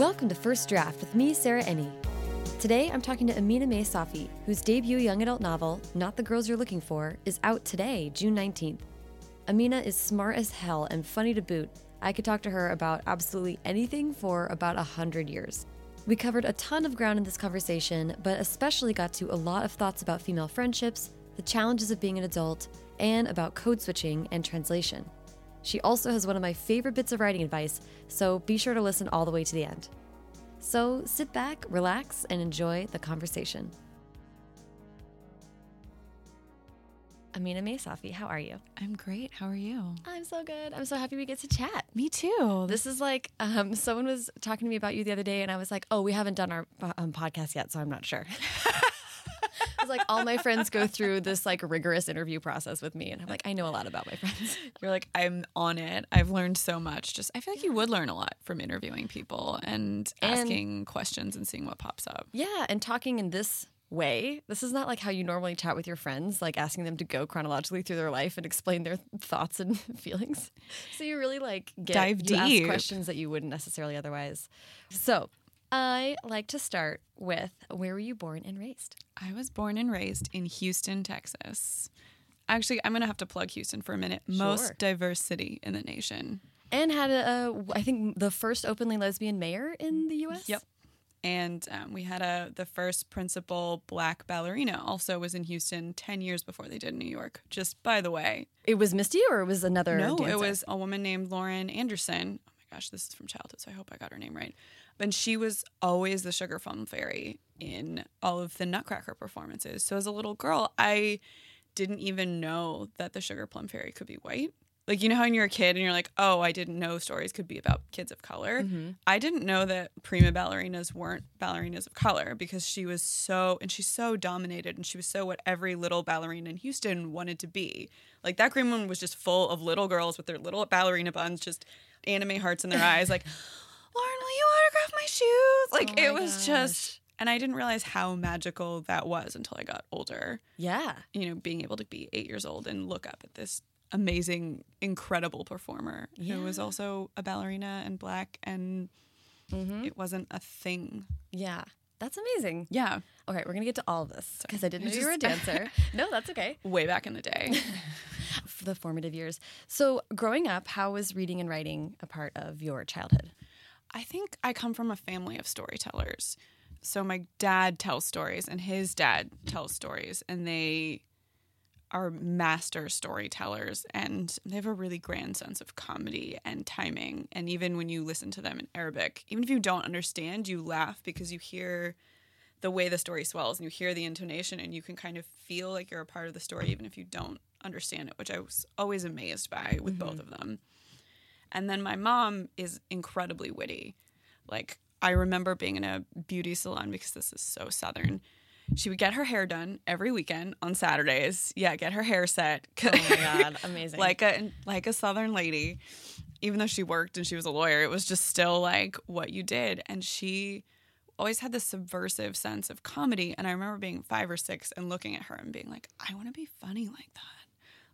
Welcome to First Draft with me, Sarah Enni. Today I'm talking to Aminah Mae Safi, whose debut young adult novel, Not the Girls You're Looking For, is out today, June 19th. Aminah is smart as hell and funny to boot. I could talk to her about absolutely anything for about a hundred years. We covered a ton of ground in this conversation, but especially got to a lot of thoughts about female friendships, the challenges of being an adult, and about code switching and translation. She also has one of my favorite bits of writing advice, so be sure to listen all the way to the end. So sit back, relax, and enjoy the conversation. Aminah Mae Safi, how are you? I'm great. How are you? I'm so good. I'm so happy we get to chat. Me too. This is like um, someone was talking to me about you the other day, and I was like, "Oh, we haven't done our um, podcast yet, so I'm not sure." It's like all my friends go through this like rigorous interview process with me, and I'm like, I know a lot about my friends. You're like, I'm on it. I've learned so much. Just I feel like you would learn a lot from interviewing people and, And- asking questions and seeing what pops up. Yeah, and talking in this way, this is not like how you normally chat with your friends, like asking them to go chronologically through their life and explain their thoughts and feelings. So you really like get Dive you ask deep. questions that you wouldn't necessarily otherwise. So I like to start with where were you born and raised? I was born and raised in Houston, Texas. Actually, I'm gonna have to plug Houston for a minute. Sure. Most diverse city in the nation. And had a, a I think the first openly lesbian mayor in the U.S. Yep. And um, we had a the first principal black ballerina also was in Houston ten years before they did in New York. Just by the way, It was Misty, or it was another. No, dancer? it was a woman named Lauren Anderson. Gosh, this is from childhood, so I hope I got her name right. And she was always the sugar plum fairy in all of the Nutcracker performances. So as a little girl, I didn't even know that the sugar plum fairy could be white. Like you know how when you're a kid and you're like, oh, I didn't know stories could be about kids of color. Mm-hmm. I didn't know that prima ballerinas weren't ballerinas of color because she was so and she's so dominated and she was so what every little ballerina in Houston wanted to be. Like that green one was just full of little girls with their little ballerina buns, just anime hearts in their eyes, like, Lauren, will you autograph my shoes? Like Oh it was gosh. just and I didn't realize how magical that was until I got older Yeah. you know, being able to be eight years old and look up at this amazing, incredible performer who was also a ballerina and black, and Mm-hmm. it wasn't a thing. Yeah. That's amazing. Yeah, Okay, we're gonna get to all of this because I didn't know you were a dancer. no, that's okay. way back in the day. For the formative years. So, growing up, how was reading and writing a part of your childhood? I think I come from a family of storytellers. So my dad tells stories, and his dad tells stories, and they are master storytellers and they have a really grand sense of comedy and timing. And even when you listen to them in Arabic, even if you don't understand, you laugh because you hear the way the story swells and you hear the intonation and you can kind of feel like you're a part of the story even if you don't understand it, which I was always amazed by with both mm-hmm. of them. And then my mom is incredibly witty. Like I remember being in a beauty salon because this is so southern. She would get her hair done every weekend on Saturdays. Yeah, get her hair set. Oh my god, amazing! like a like a southern lady. Even though she worked and she was a lawyer, it was just still like what you did. And she always had this subversive sense of comedy. And I remember being five or six and looking at her and being like, I want to be funny like that.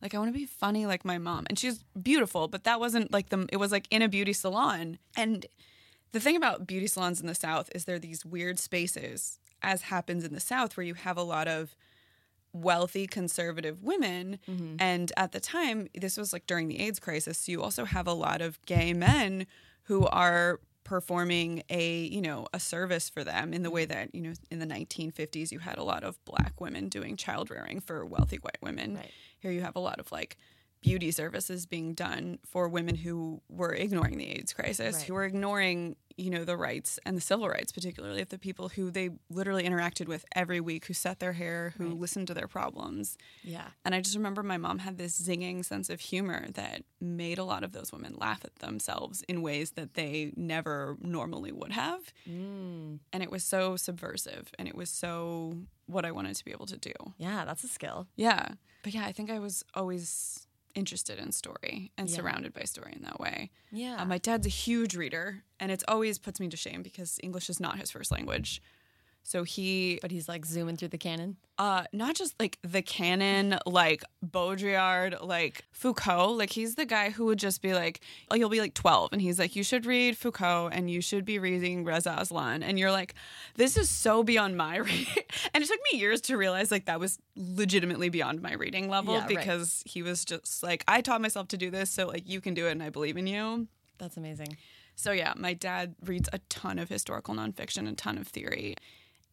Like I want to be funny like my mom. And she's beautiful, but that wasn't like the it was like in a beauty salon. And the thing about beauty salons in the South is they're these weird spaces, as happens in the South, where you have a lot of wealthy conservative women. Mm-hmm. And at the time, this was like during the AIDS crisis, so you also have a lot of gay men who are performing a you know a service for them in the way mm-hmm. that you know in the 1950s you had a lot of black women doing child rearing for wealthy white women Right. here you have a lot of like beauty services being done for women who were ignoring the AIDS crisis, Right. who were ignoring, you know, the rights and the civil rights, particularly of the people who they literally interacted with every week, who set their hair, who Right. listened to their problems. yeah, And I just remember my mom had this zinging sense of humor that made a lot of those women laugh at themselves in ways that they never normally would have. mm. And it was so subversive and it was so what I wanted to be able to do. yeah, that's a skill. Yeah. But yeah, I think I was always interested in story and Yeah. surrounded by story in that way. Yeah, Uh, my dad's a huge reader, and it always puts me to shame because English is not his first language. So he But he's like zooming through the canon. uh not just like the canon like baudrillard like foucault like he's the guy who would just be like oh you'll be like 12 and he's like you should read foucault and you should be reading reza aslan and you're like this is so beyond my reading and it took me years to realize like that was legitimately beyond my reading level Yeah, right. because he was just like i taught myself to do this so like you can do it and i believe in you That's amazing. so yeah, my dad reads a ton of historical nonfiction, a ton of theory,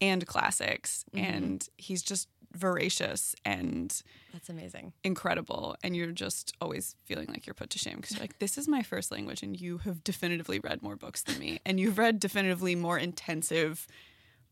and classics, mm-hmm. and he's just voracious and That's amazing. incredible. And you're just always feeling like you're put to shame because you're like, this is my first language, and you have definitively read more books than me, and you've read definitively more intensive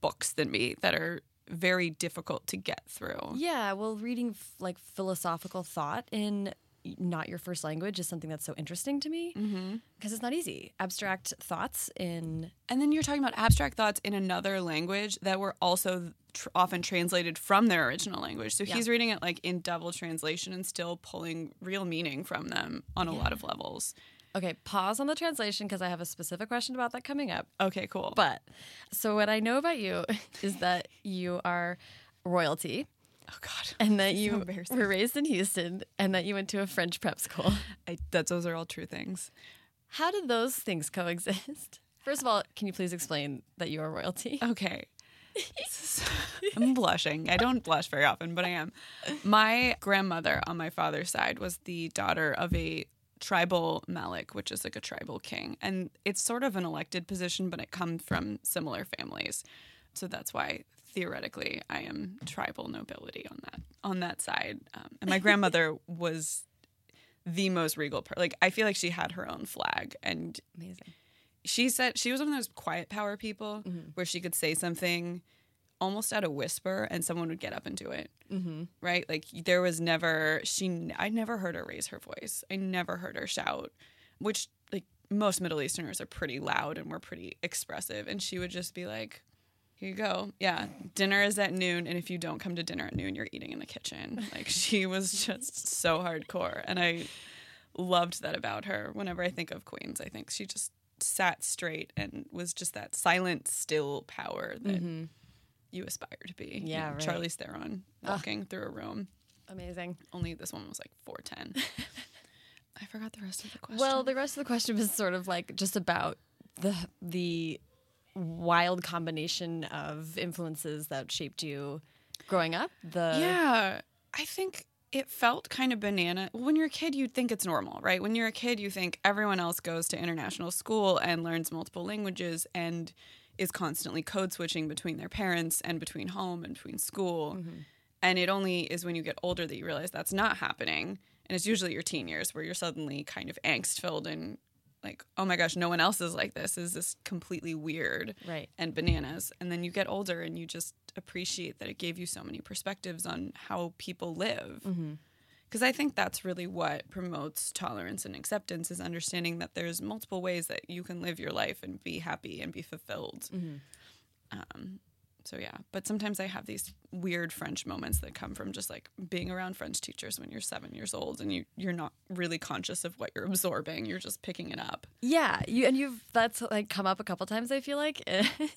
books than me that are very difficult to get through. Yeah, well, reading f- like philosophical thought in not your first language is something that's so interesting to me mm-hmm. because it's not easy. Abstract thoughts in And then you're talking about abstract thoughts in another language that were also tr- often translated from their original language. So he's reading it like in double translation and still pulling real meaning from them on a lot of levels. okay. Pause on the translation because I have a specific question about that coming up. Okay, cool. But so what I know about you is that you are royalty oh god, and that you embarrassing. were raised in Houston and that you went to a French prep school. I, that those are all true things. How did those things coexist? First of all, can you please explain that you are royalty? Okay. I'm blushing. I don't blush very often, but I am. My grandmother on my father's side was the daughter of a tribal malik, which is like a tribal king. And it's sort of an elected position, but it comes from similar families. So that's why theoretically I am tribal nobility on that on that side. Um, and my grandmother was the most regal per- like I feel like she had her own flag and Amazing. she said she was one of those quiet power people Mm-hmm. where she could say something almost at a whisper and someone would get up and do it mm-hmm. right like there was never she i never heard her raise her voice i never heard her shout which like most middle easterners are pretty loud and we're pretty expressive and she would just be like here you go yeah dinner is at noon and if you don't come to dinner at noon you're eating in the kitchen like she was just so hardcore and i loved that about her. Whenever I think of Queens, I think she just sat straight and was just that silent, still power that mm-hmm. you aspire to be. Yeah, right. Charlize Theron ah. walking through a room. Amazing. Only this one was like four ten. I forgot the rest of the question. Well, the rest of the question was sort of like just about the the wild combination of influences that shaped you growing up. The yeah, I think it felt kind of banana. When you're a kid, you'd think it's normal, right? When you're a kid, you think everyone else goes to international school and learns multiple languages and is constantly code switching between their parents and between home and between school. Mm-hmm. And it only is when you get older that you realize that's not happening. And it's usually your teen years where you're suddenly kind of angst filled and like, oh my gosh, no one else is like this. Is this completely weird? Right. and bananas. And then you get older and you just appreciate that it gave you so many perspectives on how people live. Because I think that's really what promotes tolerance and acceptance is understanding that there's multiple ways that you can live your life and be happy and be fulfilled. Um, so yeah, but sometimes I have these weird French moments that come from just like being around French teachers when you're seven years old and you you're not really conscious of what you're absorbing. You're just picking it up. Yeah, you and you've that's like come up a couple times. I feel like,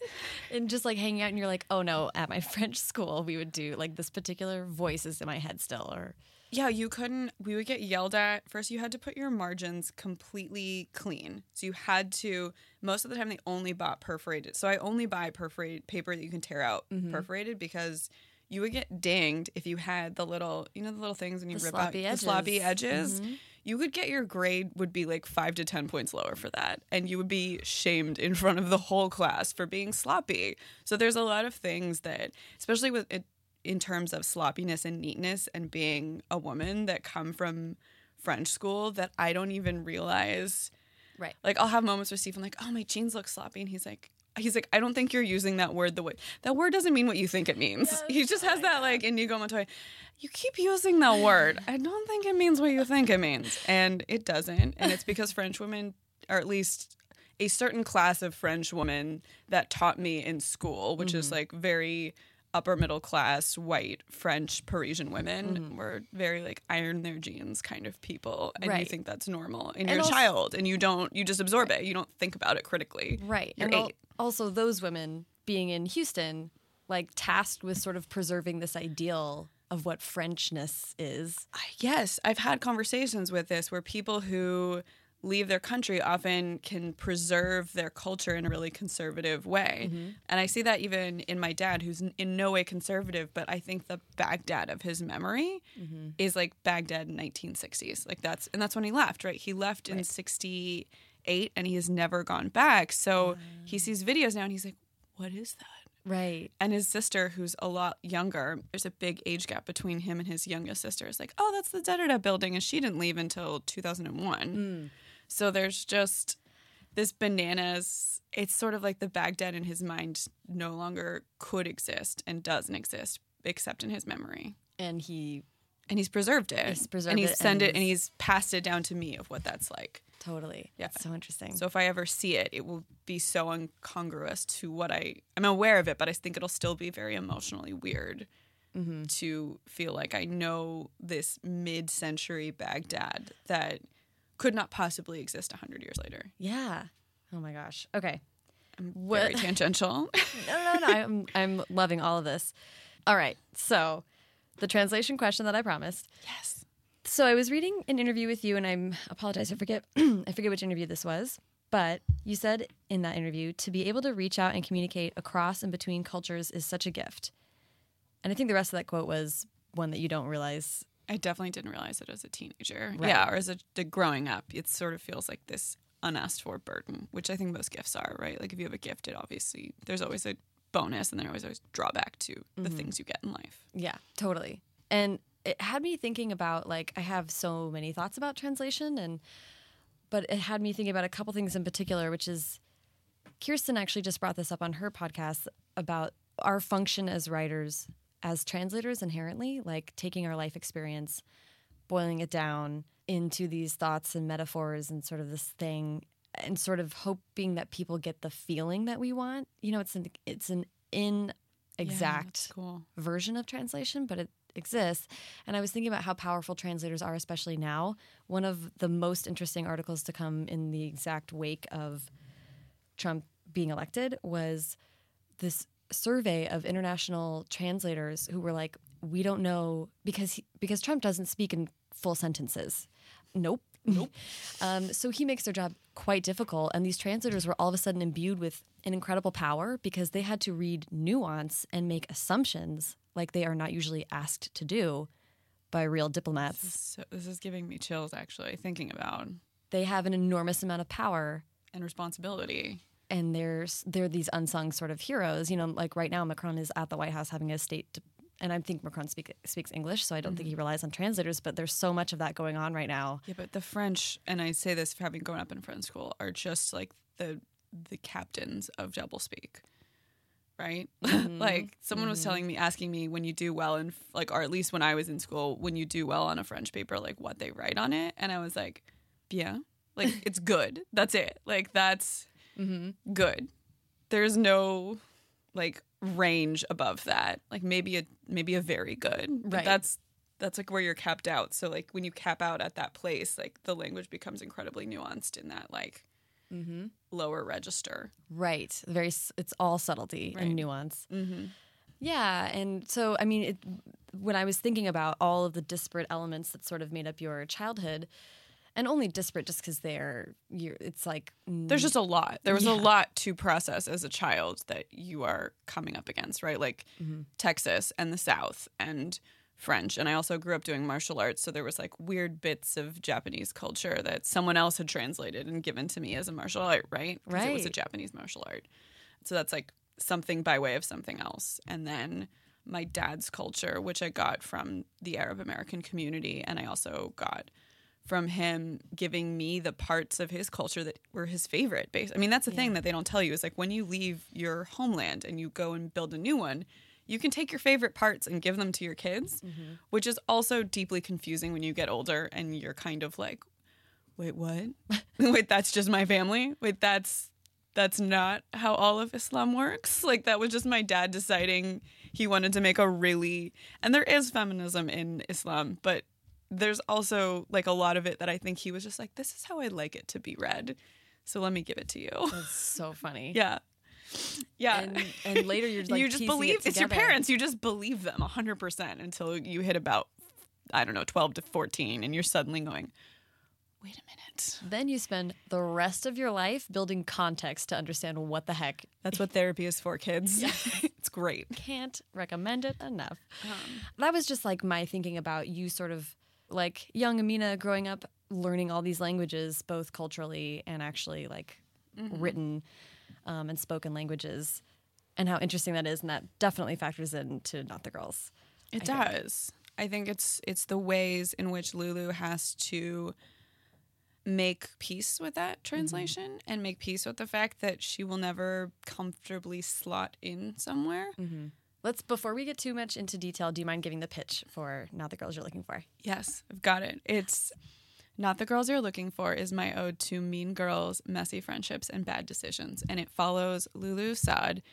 and just like hanging out, and you're like, oh no, at my French school, we would do like this particular voice is in my head still, or Yeah, you couldn't. We would get yelled at. First, you had to put your margins completely clean. So you had to. Most of the time, they only bought perforated. So I only buy perforated paper that you can tear out mm-hmm. perforated because you would get dinged if you had the little, you know, the little things and you The rip out the sloppy edges. edges. You could get your grade would be like five to ten points lower for that, and you would be shamed in front of the whole class for being sloppy. So there's a lot of things that, especially with it in terms of sloppiness and neatness and being a woman that come from French school that I don't even realize. right. Like I'll have moments with Steve, I'm like, oh, my jeans look sloppy, and he's like, he's like, I don't think you're using that word the way that word doesn't mean what you think it means. he just has that like Inigo Montoya. You keep using that word. I don't think it means what you think it means, and it doesn't. And it's because French women, or at least a certain class of French women that taught me in school, which is mm-hmm. like very upper middle class white French Parisian women mm-hmm. were very like iron their jeans kind of people and you think that's normal and, And you're also- a child and you don't you just absorb it you don't think about it critically Right. You're and al- also those women being in Houston like tasked with sort of preserving this ideal of what Frenchness is. Yes, I've had conversations with this where people who leave their country often can preserve their culture in a really conservative way. Mm-hmm. And I see that even in my dad, who's in no way conservative, but I think the Baghdad of his memory mm-hmm. is like Baghdad in 1960s. Like that's, and that's when he left, right? He left in 68 and he has never gone back. So he sees videos now and he's like, what is that? Right. And his sister, who's a lot younger, there's a big age gap between him and his youngest sister. Is like, oh, that's the da building, and she didn't leave until 2001. Mm. So there's just this bananas. It's sort of like the Baghdad in his mind no longer could exist and doesn't exist except in his memory. And he And he's preserved it. He's preserved and he's it sent and it and he's- passed it down to me of what that's like. totally. Yeah. It's so interesting. So if I ever see it, it will be so incongruous to what I I'm aware of it, but I think it'll still be very emotionally weird mm-hmm. to feel like I know this mid-century Baghdad that could not possibly exist a hundred years later. yeah. Oh my gosh. Okay. I'm What- very tangential. No, no, no. I'm I'm loving all of this. All right. So, the translation question that I promised. yes. So I was reading an interview with you, and I'm apologize. I forget. I forget which interview this was, but you said in that interview to be able to reach out and communicate across and between cultures is such a gift. And I think the rest of that quote was one that you don't realize. I definitely didn't realize it as a teenager. Right. Yeah, or as a, the growing up, it sort of feels like this unasked for burden, which I think most gifts are, right? Like if you have a gift, it obviously there's always a bonus and there's always always drawback to the mm-hmm. things you get in life. Yeah, totally. And it had me thinking about like I have so many thoughts about translation, and but it had me thinking about a couple things in particular, which is Kirsten actually just brought this up on her podcast about our function as writers, as translators inherently, like taking our life experience, boiling it down into these thoughts and metaphors and sort of this thing and sort of hoping that people get the feeling that we want. You know, it's an it's an inexact that's cool. version of translation, but it exists. And I was thinking about how powerful translators are, especially now. One of the most interesting articles to come in the exact wake of Trump being elected was this survey of international translators who were like, "We don't know because he, because Trump doesn't speak in full sentences." Nope. Nope. um, so he makes their job quite difficult, and these translators were all of a sudden imbued with an incredible power because they had to read nuance and make assumptions like they are not usually asked to do by real diplomats. So this is giving me chills actually thinking about They have an enormous amount of power and responsibility. And there's they're these unsung sort of heroes. You know, like right now, Macron is at the White House having a state, and I think Macron speak, speaks English, so I don't think mm-hmm. he relies on translators. But there's so much of that going on right now. Yeah, but the French, and I say this having grown up in French school, are just like the the captains of doublespeak, right? Mm-hmm. like someone was telling mm-hmm. me, asking me when you do well in like, or at least when I was in school, when you do well on a French paper, like what they write on it, and I was like, bien, like it's good. That's it. Like that's good. There's no like range above that. Like maybe a maybe a very good. But Right. that's that's like where you're capped out. So like when you cap out at that place, like the language becomes incredibly nuanced in that like mm-hmm. lower register. Right. Very. It's all subtlety Right. and nuance. Mm-hmm. Yeah, and so I mean, it, when I was thinking about all of the disparate elements that sort of made up your childhood, and only disparate just because they're, you're, it's like mm, There's just a lot. There was Yeah. a lot to process as a child that you are coming up against, right? Like Texas and the South and French. And I also grew up doing martial arts, so there was like weird bits of Japanese culture that someone else had translated and given to me as a martial art, right? 'Cause It was a Japanese martial art. So that's like something by way of something else. And then my dad's culture, which I got from the Arab American community, and I also got from him giving me the parts of his culture that were his favorite base. I mean, that's the thing that they don't tell you is like when you leave your homeland and you go and build a new one, you can take your favorite parts and give them to your kids, mm-hmm. which is also deeply confusing when you get older and you're kind of like, wait, what? wait, that's just my family? Wait, that's that's not how all of Islam works. Like that was just my dad deciding he wanted to make a really and there is feminism in Islam, but there's also like a lot of it that I think he was just like, this is how I like it to be read. So let me give it to you. That's so funny. yeah. Yeah. And, and later you're like you just believe it it's your parents. You just believe them 100% until you hit about, I don't know, 12 to 14, and you're suddenly going, wait a minute. Then you spend the rest of your life building context to understand what the heck. That's what therapy is for, kids. it's great. Can't recommend it enough. Um, That was just like my thinking about you sort of like young Aminah growing up learning all these languages, both culturally and actually like Mm-hmm. written um, and spoken languages, and how interesting that is. And that definitely factors into Not the Girls. It I think. does. I think it's it's the ways in which Lulu has to make peace with that translation and make peace with the fact that she will never comfortably slot in somewhere. Let's, before we get too much into detail, do you mind giving the pitch for Not the Girls You're Looking For? Yes, I've got it. It's not the girls you're looking for is my ode to mean girls, messy friendships, and bad decisions. And it follows Lulu Saad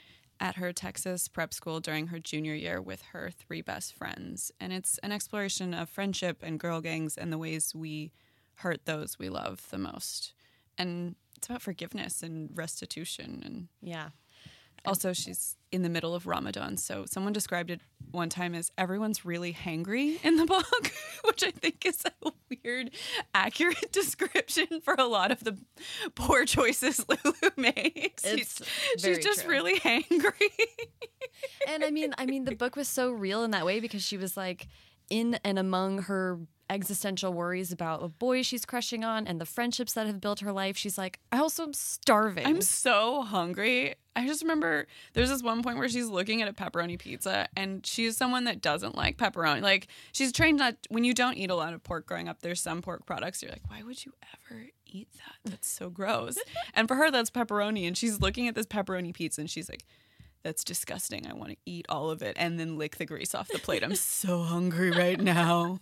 at her Texas prep school during her junior year with her three best friends. And it's an exploration of friendship and girl gangs and the ways we hurt those we love the most. And it's about forgiveness and restitution and Yeah. Also, she's in the middle of Ramadan. So, someone described it one time as everyone's really hangry in the book, which I think is a weird, accurate description for a lot of the poor choices Lulu makes. It's she's, she's just true. really hangry. and I mean, I mean, the book was so real in that way because she was like in and among her existential worries about a boy she's crushing on and the friendships that have built her life. She's like, I also am starving. I'm so hungry. I just remember there's this one point where she's looking at a pepperoni pizza and she's someone that doesn't like pepperoni. Like she's trained not when you don't eat a lot of pork growing up, there's some pork products you're like, why would you ever eat that? That's so gross. and for her that's pepperoni and she's looking at this pepperoni pizza and she's like that's disgusting. I want to eat all of it and then lick the grease off the plate. I'm so hungry right now.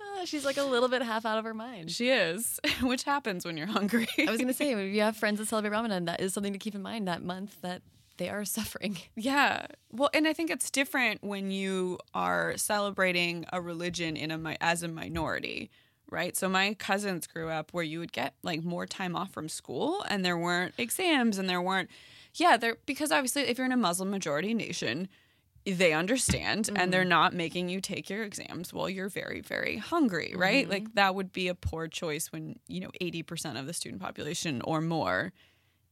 Uh, she's like a little bit half out of her mind. She is, which happens when you're hungry. I was going to say, if you have friends that celebrate Ramadan, that is something to keep in mind that month that they are suffering. Yeah. Well, and I think it's different when you are celebrating a religion in a as a minority, right? So my cousins grew up where you would get like more time off from school and there weren't exams and there weren't yeah, there because obviously if you're in a Muslim majority nation, they understand and they're not making you take your exams while you're very very hungry, right? Like that would be a poor choice when, you know, 80% of the student population or more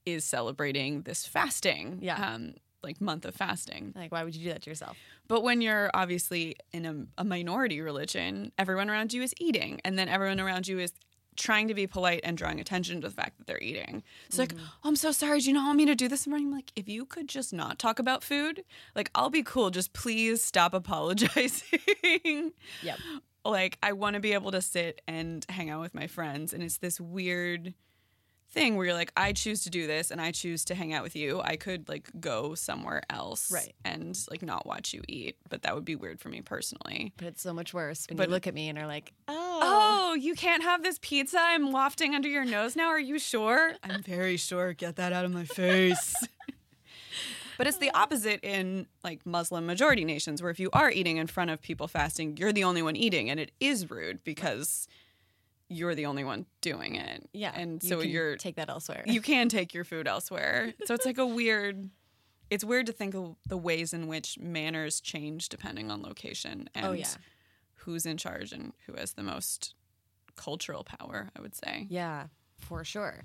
is celebrating this fasting. Yeah. Um, like month of fasting. Like, why would you do that to yourself? But when you're obviously in a, a minority religion, everyone around you is eating, and then everyone around you is trying to be polite and drawing attention to the fact that they're eating. It's like, mm-hmm. oh, I'm so sorry. Do you not want me to do this? morning? I'm like, if you could just not talk about food, like I'll be cool. Just please stop apologizing. Yep. like I want to be able to sit and hang out with my friends, and it's this weird thing where you're like, I choose to do this and I choose to hang out with you. I could like go somewhere else Right. and like not watch you eat, but that would be weird for me personally. But it's so much worse when But- you look at me and are like, oh. Oh, you can't have this pizza I'm wafting under your nose now. Are you sure? I'm very sure. Get that out of my face. but it's the opposite in like Muslim majority nations where if you are eating in front of people fasting, you're the only one eating and it is rude because you're the only one doing it. Yeah. And you so can you're take that elsewhere. you can take your food elsewhere. So it's like a weird it's weird to think of the ways in which manners change depending on location oh, and Oh, yeah. who's in charge and who has the most cultural power, I would say. yeah, for sure.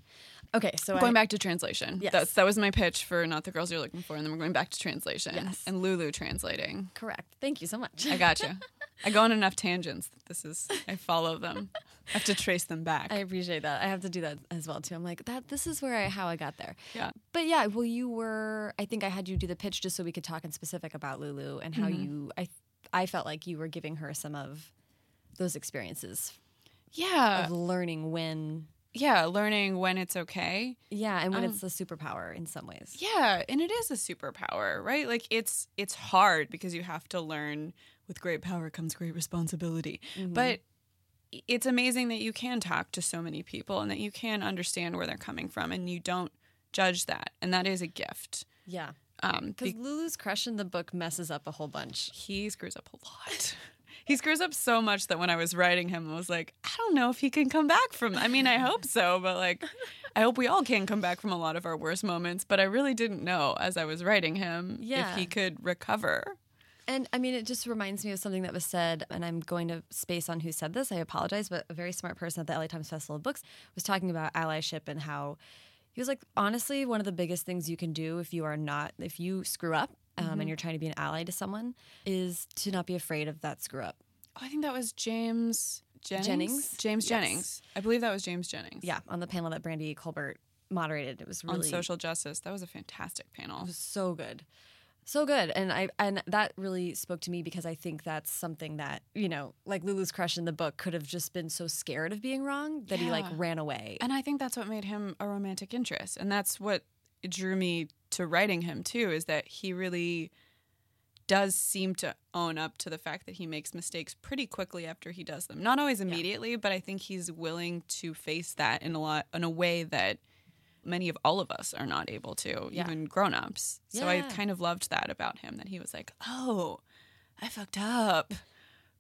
Okay, so Going I, back to translation. Yes. That's, that was my pitch for Not the Girls You're Looking For. And then we're going back to translation. Yes. And Lulu translating. correct. Thank you so much. I got you. I go on enough tangents that this is, I follow them. I have to trace them back. I appreciate that. I have to do that as well too. I'm like that. This is where I how I got there. yeah. But yeah, well, you were. I think I had you do the pitch just so we could talk in specific about Lulu and how you. I I felt like you were giving her some of those experiences Yeah. of learning when. Yeah. Learning when it's okay. Yeah, and when Um, it's a superpower in some ways. Yeah, and it is a superpower, right? Like it's it's hard because you have to learn with great power comes great responsibility. But it's amazing that you can talk to so many people and that you can understand where they're coming from and you don't judge that. And that is a gift. Yeah, Um because be- Lulu's crush in the book messes up a whole bunch. he screws up a lot. he screws up so much that when I was writing him, I was like, I don't know if he can come back from. I mean, I hope so, but like, I hope we all can come back from a lot of our worst moments, but I really didn't know as I was writing him Yeah. if he could recover. And I mean, it just reminds me of something that was said, and I'm going to space on who said this. I apologize, but a very smart person at the LA Times Festival of Books was talking about allyship and how he was like, honestly, one of the biggest things you can do if you are not, if you screw up um, and you're trying to be an ally to someone, is to not be afraid of that screw up. Oh, I think that was James Jennings. Jennings? James Yes. Jennings. I believe that was James Jennings. Yeah, on the panel that Brandy Colbert moderated, it was really On social justice. That was a fantastic panel. It was so good so good and i and that really spoke to me because i think that's something that you know like lulu's crush in the book could have just been so scared of being wrong that he like ran away And I think that's what made him a romantic interest. And that's what drew me to writing him too, is that he really does seem to own up to the fact that he makes mistakes pretty quickly after he does them. Not always immediately, but I think he's willing to face that in a lot in a way that many of all of us are not able to, Yeah. even grown-ups. So I kind of loved that about him that he was like, "Oh, I fucked up."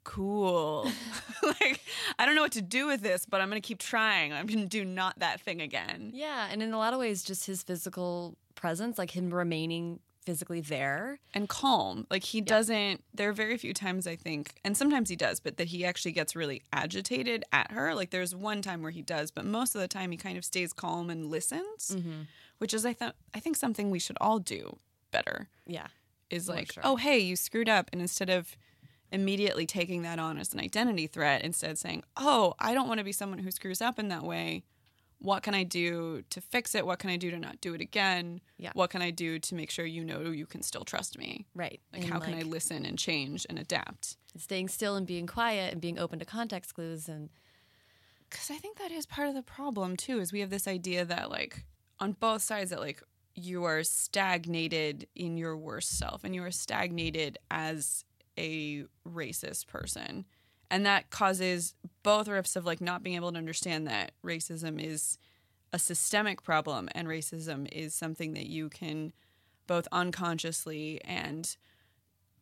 Cool. like I don't know what to do with this, but I'm going to keep trying. I'm going to do not that thing again. yeah and in a lot of ways just his physical presence like him remaining physically there and calm. Like he doesn't. There are very few times I think, and sometimes he does, but that he actually gets really agitated at her. Like there's one time where he does, but most of the time he kind of stays calm and listens, mm-hmm. which is I thought I think something we should all do better. yeah Is like, sure. oh hey, you screwed up, and instead of immediately taking that on as an identity threat, instead saying, oh, I don't want to be someone who screws up in that way. What can I do to fix it? What can I do to not do it again? Yeah. What can I do to make sure you know you can still trust me? right Like, And, how can I listen and change and adapt? staying still and being quiet and being open to context clues and Because I think that is part of the problem too. Is we have this idea that like on both sides that like you are stagnated in your worst self and you are stagnated as a racist person, and that causes both rifts of like not being able to understand that racism is a systemic problem and racism is something that you can both unconsciously and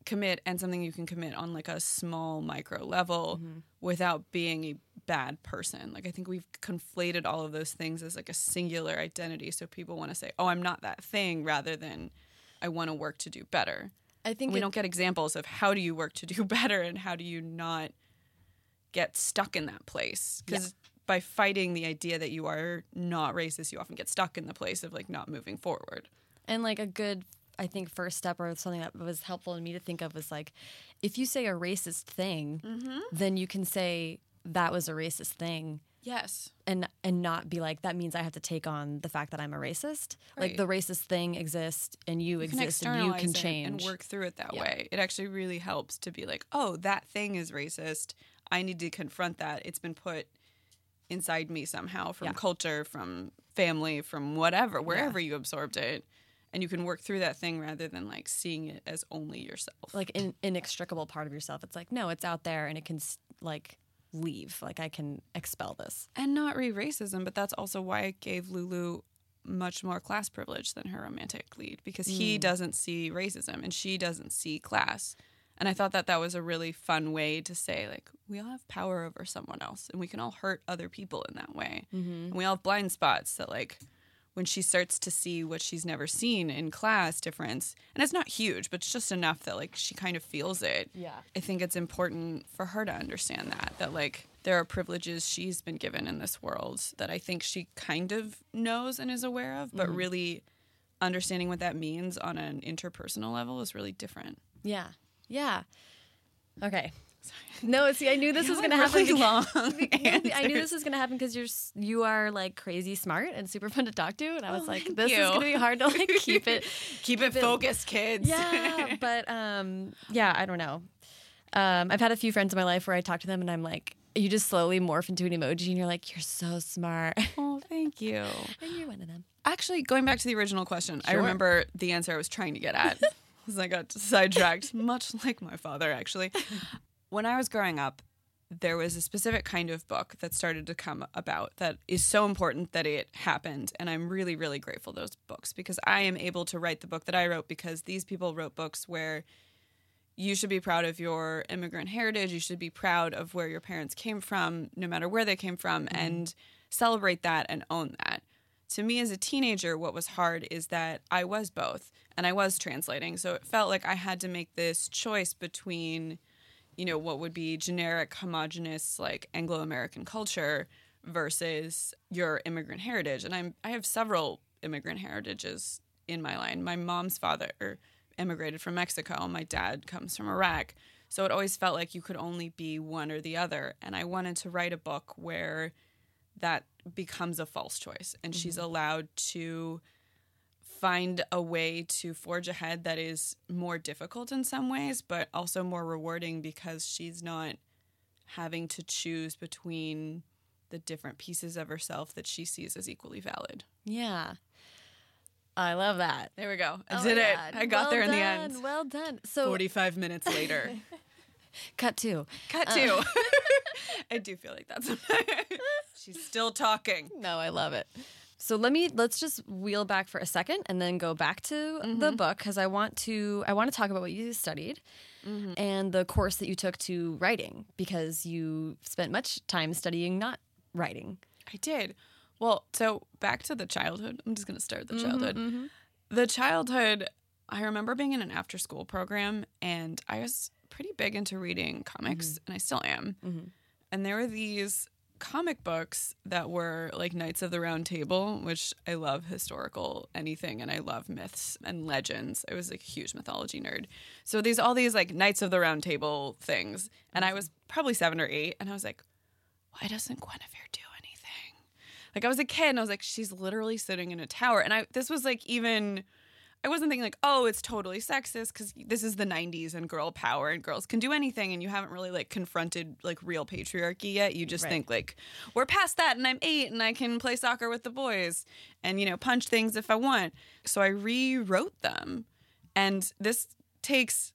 commit and something you can commit on like a small micro level mm-hmm. without being a bad person. Like I think we've conflated all of those things as like a singular identity so people want to say, "Oh, I'm not that thing," rather than I want to work to do better. i think we it- don't get examples of how do you work to do better and how do you not get stuck in that place because by fighting the idea that you are not racist you often get stuck in the place of like not moving forward And like a good, I think, first step or something that was helpful to me to think of was like, if you say a racist thing, Mm-hmm. then you can say that was a racist thing. yes And, and not be like that means I have to take on the fact that I'm a racist. Like the racist thing exists and you, you exist and you can change. and work through it that Yeah. way it actually really helps to be like oh that thing is racist i need to confront that it's been put inside me somehow from Yeah. culture from family from whatever wherever you absorbed it and you can work through that thing rather than like seeing it as only yourself like an inextricable part of yourself. It's like no, it's out there and it can like leave. Like I can expel this. and not re racism, but that's also why it gave Lulu much more class privilege than her romantic lead because he mm. doesn't see racism and she doesn't see class. And I thought that that was a really fun way to say, like, we all have power over someone else and we can all hurt other people in that way. Mm-hmm. And we all have blind spots that, like, when she starts to see what she's never seen in class difference, and it's not huge, but it's just enough that, like, she kind of feels it. Yeah. I think it's important for her to understand that that like there are privileges she's been given in this world that I think she kind of knows and is aware of, but mm-hmm. really understanding what that means on an interpersonal level is really different. Yeah. Yeah. Okay. No, see, I knew this was going to happen. really because- long I knew this was going to happen because you're you are like crazy smart and super fun to talk to, and I was Oh, like, this is going to be hard to like keep it. Keep it focused, kids. Yeah, but um, yeah, I don't know. Um, I've had a few friends in my life where I talk to them and I'm like, you just slowly morph into an emoji, and you're like, you're so smart, oh, thank you. and you're one of them. Actually, going back to the original question, I remember the answer I was trying to get at because I got sidetracked, much like my father, actually. When I was growing up, there was a specific kind of book that started to come about that is so important that it happened. And I'm really, really grateful those books because I am able to write the book that I wrote because these people wrote books where you should be proud of your immigrant heritage. You should be proud of where your parents came from, no matter where they came from, mm-hmm. and celebrate that and own that. To me as a teenager, what was hard is that I was both and I was translating. So it felt like I had to make this choice between, you know, what would be generic, homogenous, like Anglo American culture versus your immigrant heritage. And I'm I have several immigrant heritages in my line. My mom's father immigrated from Mexico. My dad comes from Iraq. So it always felt like you could only be one or the other. And I wanted to write a book where that becomes a false choice and mm-hmm. she's allowed to find a way to forge ahead that is more difficult in some ways, but also more rewarding because she's not having to choose between the different pieces of herself that she sees as equally valid. Yeah. I love that. There we go. I oh did it. I got well there in done. the end. Well done. So 45 minutes later. Cut two. Cut two. Uh. I do feel like that's She's still talking. No, I love it. So let me let's just wheel back for a second and then go back to mm-hmm. the book because I want to I want to talk about what you studied mm-hmm. and the course that you took to writing because you spent much time studying not writing. I did. Well, so back to the childhood. I'm just going to start the mm-hmm, childhood. Mm-hmm, the childhood, I remember being in an after school program and I was pretty big into reading comics mm-hmm. and I still am. Mm-hmm. And there were these comic books that were like Knights of the Round Table, which I love historical anything and I love myths and legends. I was like a huge mythology nerd. So these all these like Knights of the Round Table things. And I was probably seven or eight and I was like, why doesn't Guinevere do anything? Like I was a kid and I was like, she's literally sitting in a tower. And I this was like even I wasn't thinking like, oh, it's totally sexist because this is the 90s and girl power and girls can do anything and you haven't really like confronted like real patriarchy yet. You just right. think like, we're past that and I'm eight and I can play soccer with the boys and, you know, punch things if I want. So I rewrote them. And this takes,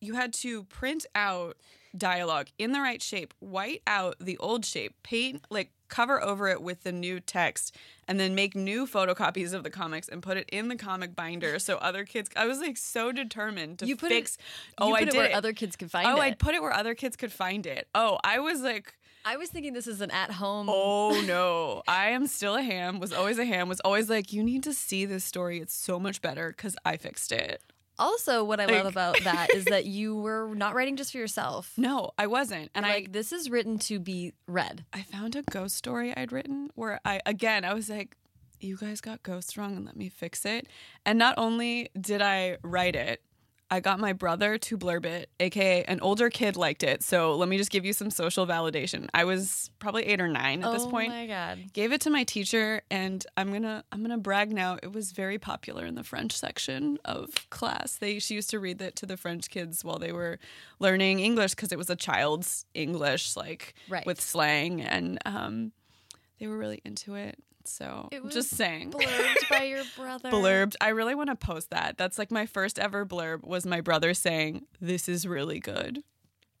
you had to print out dialogue in the right shape, white out the old shape, paint like cover over it with the new text and then make new photocopies of the comics and put it in the comic binder so other kids I was like so determined to you put fix it, oh I did where it. other kids could find oh, it. Oh, I'd put it where other kids could find it. Oh, I was like I was thinking this is an at home. Oh no. I am still a ham, was always a ham, was always like, you need to see this story. It's so much better because I fixed it. Also, what I like, love about that is that you were not writing just for yourself. No, I wasn't. And like, I, this is written to be read. I found a ghost story I'd written where I, again, I was like, you guys got ghosts wrong and let me fix it. And not only did I write it, I got my brother to blurb it, aka an older kid liked it. So let me just give you some social validation. I was probably eight or nine at oh this point. Oh my god! Gave it to my teacher, and I'm gonna I'm gonna brag now. It was very popular in the French section of class. They she used to read it to the French kids while they were learning English because it was a child's English, like right. with slang, and um, they were really into it. So it was just saying. Blurbed by your brother. Blurbed. I really want to post that. That's like my first ever blurb was my brother saying, This is really good.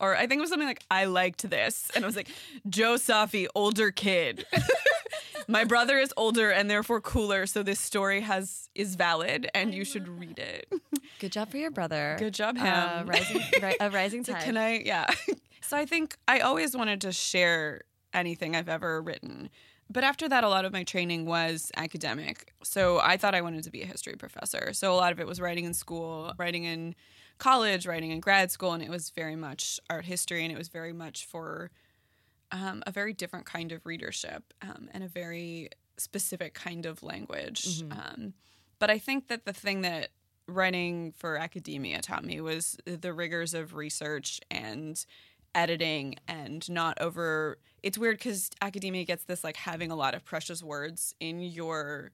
Or I think it was something like, I liked this. And I was like, Joe Safi, older kid. my brother is older and therefore cooler, so this story has is valid and you should read it. Good job for your brother. Good job, him. Uh, rising, ri- a rising tide. So can I? Yeah. so I think I always wanted to share anything I've ever written but after that, a lot of my training was academic. So I thought I wanted to be a history professor. So a lot of it was writing in school, writing in college, writing in grad school, and it was very much art history, and it was very much for um, a very different kind of readership um, and a very specific kind of language. Mm-hmm. Um, but I think that the thing that writing for academia taught me was the rigors of research and editing and not over it's weird because academia gets this like having a lot of precious words in your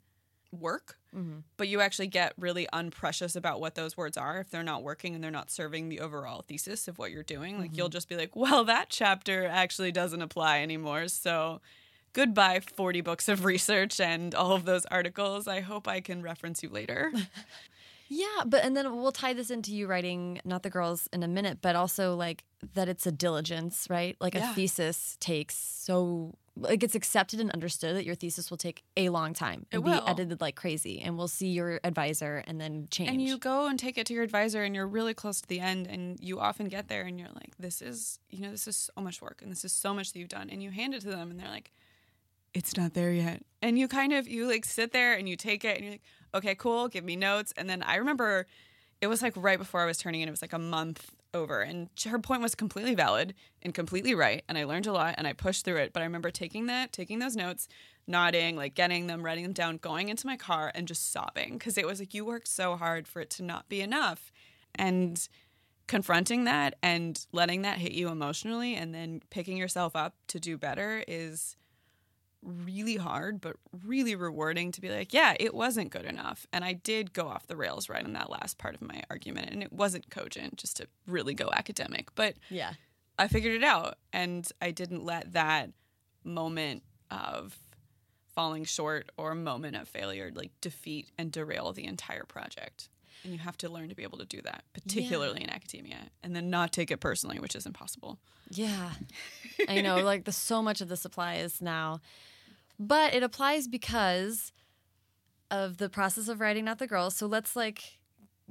work mm-hmm. but you actually get really unprecious about what those words are if they're not working and they're not serving the overall thesis of what you're doing like mm-hmm. you'll just be like well that chapter actually doesn't apply anymore so goodbye 40 books of research and all of those articles i hope i can reference you later Yeah, but and then we'll tie this into you writing not the girls in a minute, but also like that it's a diligence, right? Like yeah. a thesis takes so like it's accepted and understood that your thesis will take a long time and it be edited like crazy and we'll see your advisor and then change. And you go and take it to your advisor and you're really close to the end and you often get there and you're like, This is you know, this is so much work and this is so much that you've done and you hand it to them and they're like it's not there yet. And you kind of you like sit there and you take it and you're like, okay, cool, give me notes. And then I remember it was like right before I was turning in, it was like a month over. And her point was completely valid and completely right. And I learned a lot and I pushed through it. But I remember taking that, taking those notes, nodding, like getting them, writing them down, going into my car and just sobbing. Cause it was like you worked so hard for it to not be enough. And confronting that and letting that hit you emotionally and then picking yourself up to do better is really hard but really rewarding to be like yeah it wasn't good enough and i did go off the rails right on that last part of my argument and it wasn't cogent just to really go academic but Yeah. i figured it out and i didn't let that moment of falling short or a moment of failure like defeat and derail the entire project and you have to learn to be able to do that particularly in academia and then not take it personally which is impossible Yeah. I know, like the so much of the supply is now. But it applies because of the process of writing Not the Girls. So let's like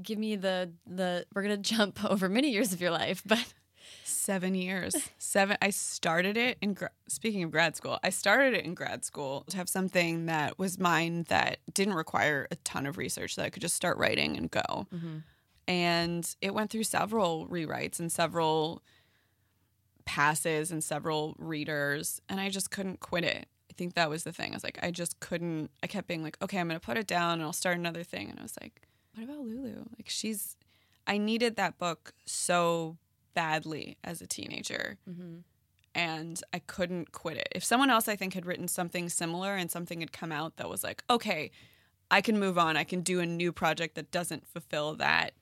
give me the the we're gonna jump over many years of your life, but Seven years. Seven. I started it in. gra- Speaking of grad school, I started it in grad school to have something that was mine that didn't require a ton of research that I could just start writing and go. Mm-hmm. And it went through several rewrites and several passes and several readers, and I just couldn't quit it. I think that was the thing. I was like, I just couldn't. I kept being like, okay, I'm going to put it down and I'll start another thing. And I was like, what about Lulu? Like, she's. I needed that book so badly as a teenager. Mm-hmm. And I couldn't quit it. If someone else, I think, had written something similar and something had come out that was like, okay, I can move on. I can do a new project that doesn't fulfill that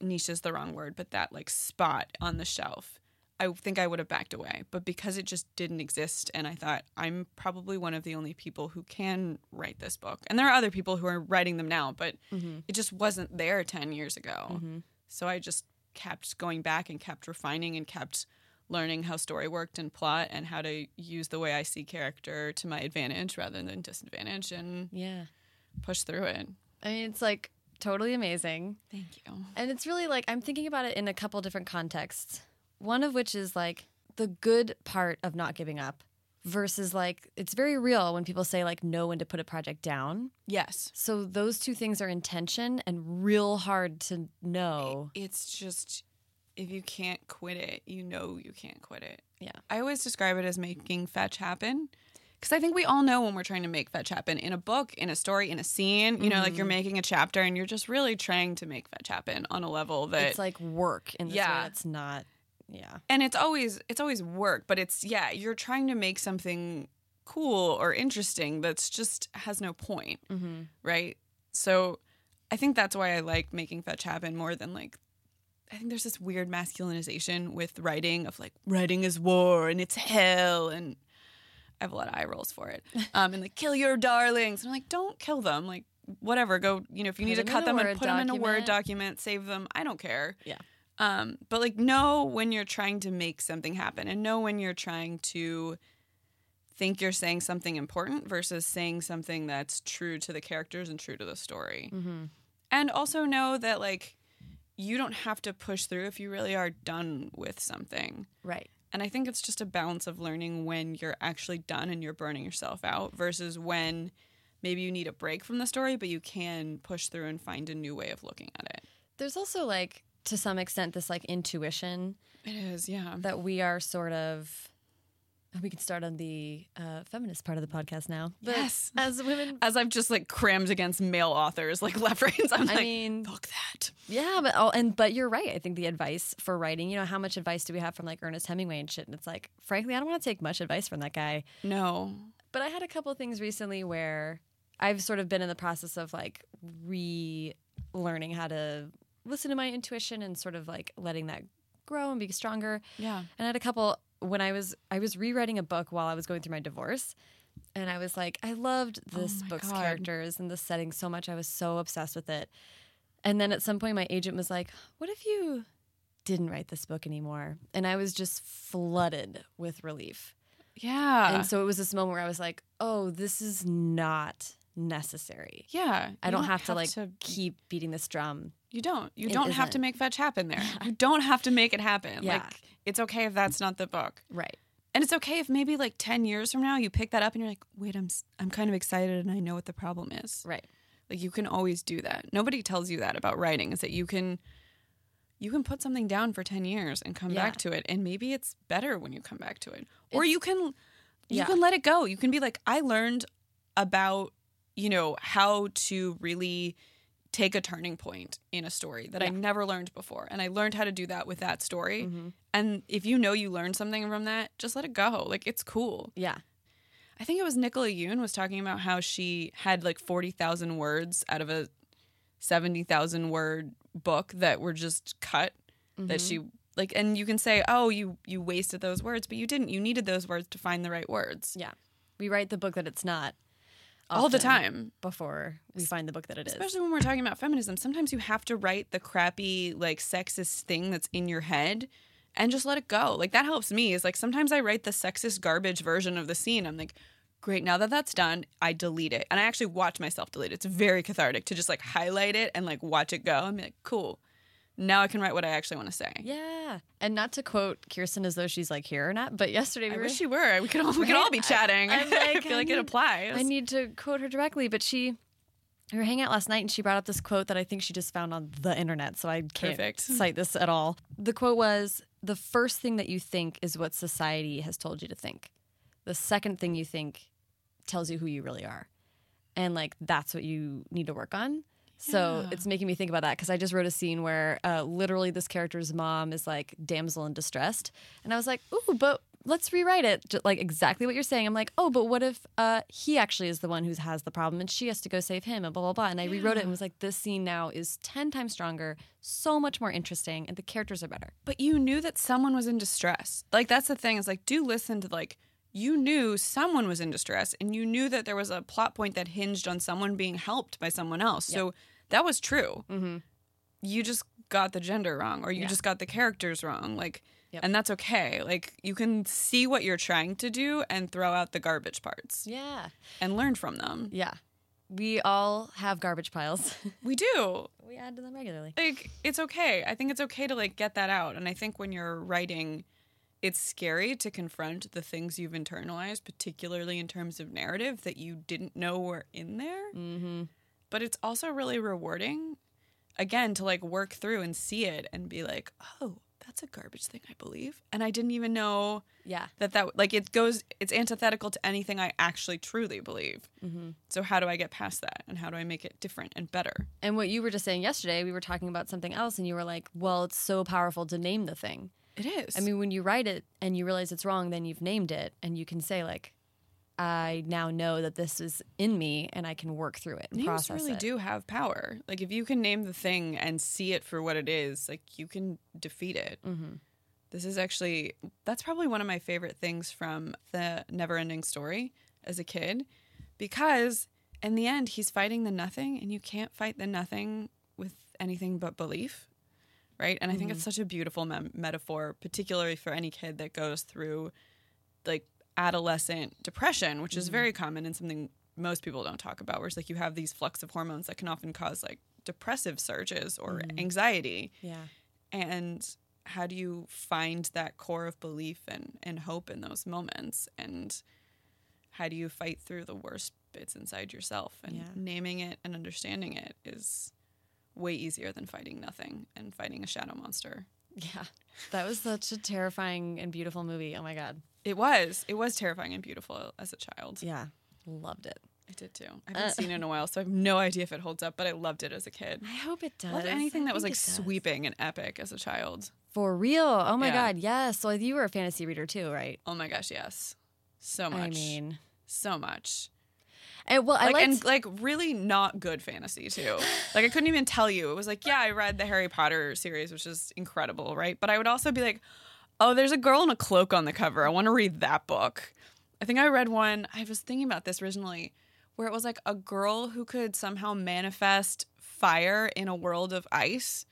niche is the wrong word, but that like spot on the shelf. I think I would have backed away. But because it just didn't exist, and I thought I'm probably one of the only people who can write this book. And there are other people who are writing them now, but mm-hmm. it just wasn't there 10 years ago. Mm-hmm. So I just kept going back and kept refining and kept learning how story worked and plot and how to use the way I see character to my advantage rather than disadvantage and yeah. push through it. I mean it's like totally amazing. Thank you. And it's really like I'm thinking about it in a couple different contexts. One of which is like the good part of not giving up versus like it's very real when people say like know when to put a project down. Yes. So those two things are in tension and real hard to know. It's just if you can't quit it, you know you can't quit it. Yeah. I always describe it as making fetch happen. Because I think we all know when we're trying to make fetch happen in a book, in a story, in a scene, you know, like you're mm-hmm. making a chapter and you're just really trying to make fetch happen on a level that It's like work in this Yeah. way that's not yeah. and it's always it's always work but it's yeah you're trying to make something cool or interesting that's just has no point Mm-hmm. right so i think that's why i like making fetch happen more than like i think there's this weird masculinization with writing of like writing is war and it's hell and i have a lot of eye rolls for it um and like kill your darlings and i'm like don't kill them like whatever go you know if you Put need to cut them and put them in a word document. document save them i don't care Yeah. Um, but like know when you're trying to make something happen and know when you're trying to think you're saying something important versus saying something that's true to the characters and true to the story. And also know that like you don't have to push through if you really are done with something. Right. And I think it's just a balance of learning when you're actually done and you're burning yourself out versus when maybe you need a break from the story, but you can push through and find a new way of looking at it. There's also like to some extent this like intuition It is, yeah. that we are sort of we can start on the uh, feminist part of the podcast now. But Yes. as women as I've just like crammed against male authors like left brains. I'm I like, mean- fuck that. Yeah, but oh, and but you're right. I think the advice for writing, you know, how much advice do we have from like Ernest Hemingway and shit? And it's like, frankly, I don't want to take much advice from that guy. No. But I had a couple of things recently where I've sort of been in the process of like relearning how to listen to my intuition and sort of like letting that grow and be stronger. Yeah. And I had a couple when I was I was rewriting a book while I was going through my divorce. And I was like, I loved oh this my book's God. characters and the setting so much. I was so obsessed with it. And then at some point my agent was like, What if you didn't write this book anymore? And I was just flooded with relief. Yeah. and so it was this moment where I was like, Oh, this is not necessary. yeah. I You don't, have, to like keep beating this drum. you don't. You It don't have to make fetch happen there. You don't have to make it happen. Yeah. Like it's okay if that's not the book. Right. And it's okay if maybe like 10 years from now you pick that up and you're like, "Wait, I'm I'm kind of excited and I know what the problem is." Right. Like you can always do that. Nobody tells you that about writing is that you can you can put something down for 10 years and come Yeah. back to it and maybe it's better when you come back to it. Or you can you Yeah. can let it go. You can be like I learned about, you know, how to really take a turning point in a story that I never learned before and I learned how to do that with that story. Mhm. And if you know you learned something from that, just let it go. Like it's cool. Yeah. I think it was Nicola Yoon was talking about how she had like 40,000 words out of a 70,000 word book that were just cut that Mhm. she like and you can say, "Oh, you you wasted those words," but you didn't. You needed those words to find the right words. Yeah. We write the book that it's not All the time. before we find the book that it is. Especially when we're talking about feminism, sometimes you have to write the crappy like sexist thing that's in your head and just let it go. Like that helps me. Is like sometimes I write the sexist garbage version of the scene. I'm like, great, now that that's done, I delete it. And I actually watch myself delete it. It's very cathartic to just like highlight it and like watch it go. I'm like, cool. Now I can write what I actually want to say. Yeah. And not to quote Kirsten as though she's like here or not, but yesterday we I were wish she were. We could all we could all be chatting. I'm I feel I like it applies. I need to quote her directly, but she we were hanging out last night and she brought up this quote that I think she just found on the internet, so I can't Perfect. cite this at all. The quote was the first thing that you think is what society has told you to think. The second thing you think tells you who you really are. And like that's what you need to work on. So Yeah. it's making me think about that because I just wrote a scene where uh, literally this character's mom is like damsel in distressed, and I was like, "Ooh, but let's rewrite it." Just like exactly what you're saying. I'm like, "Oh, but what if uh, he actually is the one who has the problem and she has to go save him?" And blah blah blah. And I rewrote it and was like, "This scene now is ten times stronger, so much more interesting, and the characters are better." but you knew that someone was in distress. Like that's the thing is like do listen to like you knew someone was in distress and you knew that there was a plot point that hinged on someone being helped by someone else. So that was true. Mm-hmm. You just got the gender wrong or you Yeah. just got the characters wrong. Like Yep. and that's okay. Like you can see what you're trying to do and throw out the garbage parts Yeah, and learn from them. yeah. We all have garbage piles. We do. we add to them regularly. like it's okay i think it's okay to like get that out and i think when you're writing it's scary to confront the things you've internalized particularly in terms of narrative that you didn't know were in there Mm-hmm. but it's also really rewarding again to like work through and see it and be like oh that's a garbage thing i believe and i didn't even know Yeah. that that like it goes it's antithetical to anything i actually truly believe Mm-hmm. so how do i get past that and how do i make it different and better And what you were just saying yesterday, we were talking about something else, and you were like, well, it's so powerful to name the thing. It is I mean, when you write it and you realize it's wrong, then you've named it, and you can say, like, I now know that this is in me, and I can work through it and Names process really it. do have power. Like if you can name the thing and see it for what it is, like you can defeat it. Mm-hmm. This is actually that's probably one of my favorite things from the Neverending Story as a kid, because in the end he's fighting the nothing, and you can't fight the nothing with anything but belief, right? And I think it's mm-hmm. such a beautiful mem- metaphor, particularly for any kid that goes through like adolescent depression, which is very mm-hmm. common and something most people don't talk about. Where it's like you have these flux of hormones that can often cause like depressive surges or mm-hmm. anxiety. Yeah. And how do you find that core of belief and, and hope in those moments? And how do you fight through the worst bits inside yourself? And Yeah. naming it and understanding it is way easier than fighting nothing and fighting a shadow monster. Yeah. That was such a terrifying and beautiful movie. Oh my God. It was. It was terrifying and beautiful as a child. Yeah. Loved it. I did too. I haven't Uh. seen it in a while, so I have no idea if it holds up, but I loved it as a kid. I hope it does. Loved anything I that was like sweeping and epic as a child. For real. Oh my Yeah. God. Yes. So you were a fantasy reader too, right? Oh my gosh, yes. So much. I mean, so much. And, well, I Like liked, and like really not good fantasy too. like I couldn't even tell you. It was like, yeah, I read the Harry Potter series, which is incredible, right? But I would also be like, oh, there's a girl in a cloak on the cover. I want to read that book. I think I read one. I was thinking about this originally, where it was like a girl who could somehow manifest fire in a world of ice,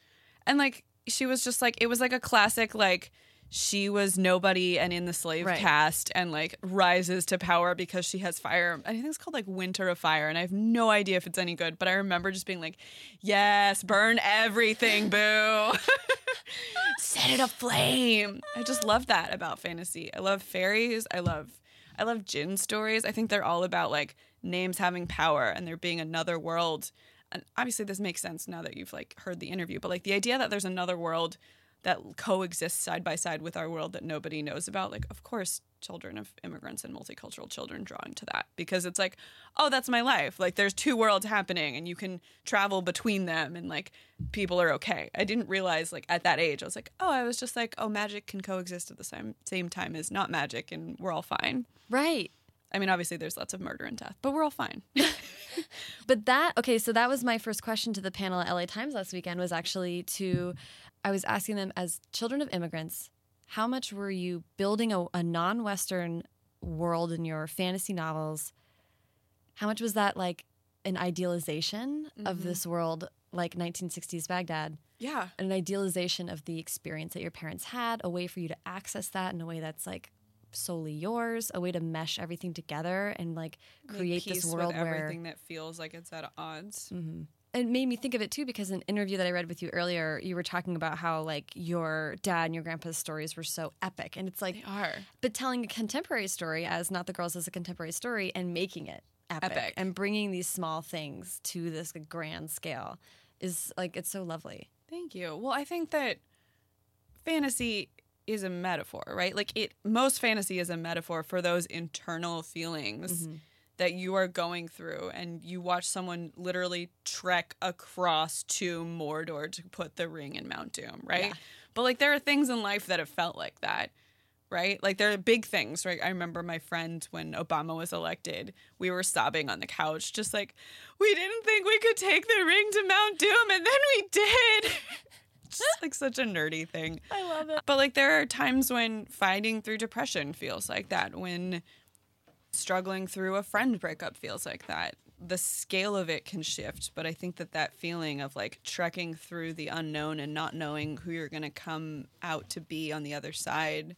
and like she was just like it was like a classic like she was nobody and in the slave Right. caste and like rises to power because she has fire. I think it's called like Winter of Fire, and I have no idea if it's any good. But I remember just being like, "Yes, burn everything, boo." set it aflame. I just love that about fantasy. I love fairies. I love I love djinn stories. I think they're all about like names having power and there being another world. And obviously this makes sense now that you've like heard the interview, but like the idea that there's another world that coexists side by side with our world that nobody knows about, like of course children of immigrants and multicultural children drawing to that because it's like, oh, that's my life. Like there's two worlds happening and you can travel between them and like people are okay. I didn't realize like at that age, I was like, oh, I was just like, oh, magic can coexist at the same same time as not magic and we're all fine. Right. I mean, obviously there's lots of murder and death, but we're all fine. But that okay, so that was my first question to the panel at LA Times last weekend was actually to I was asking them as children of immigrants, how much were you building a, a non-Western world in your fantasy novels? How much was that like an idealization of mm-hmm. this world like 1960s Baghdad? yeah. An idealization of the experience that your parents had, a way for you to access that in a way that's like solely yours, a way to mesh everything together and like create this world with where everything that feels like it's at odds. Mm-hmm. It made me think of it too because an interview that I read with you earlier, you were talking about how like your dad and your grandpa's stories were so epic, and it's like, They are. but telling a contemporary story as not the girls as a contemporary story and making it epic, Epic. and bringing these small things to this grand scale is like it's so lovely. Thank you. Well, I think that fantasy is a metaphor, right? Like it most fantasy is a metaphor for those internal feelings mm-hmm. That you are going through and you watch someone literally trek across to Mordor to put the ring in Mount Doom, right? Yeah. But like there are things in life that have felt like that. Right? Like there are big things, right? I remember my friend when Obama was elected, we were sobbing on the couch, just like, we didn't think we could take the ring to Mount Doom, and then we did. just like such a nerdy thing. I love it. But like there are times when fighting through depression feels like that, when struggling through a friend breakup feels like that. The scale of it can shift, but I think that that feeling of like trekking through the unknown and not knowing who you're going to come out to be on the other side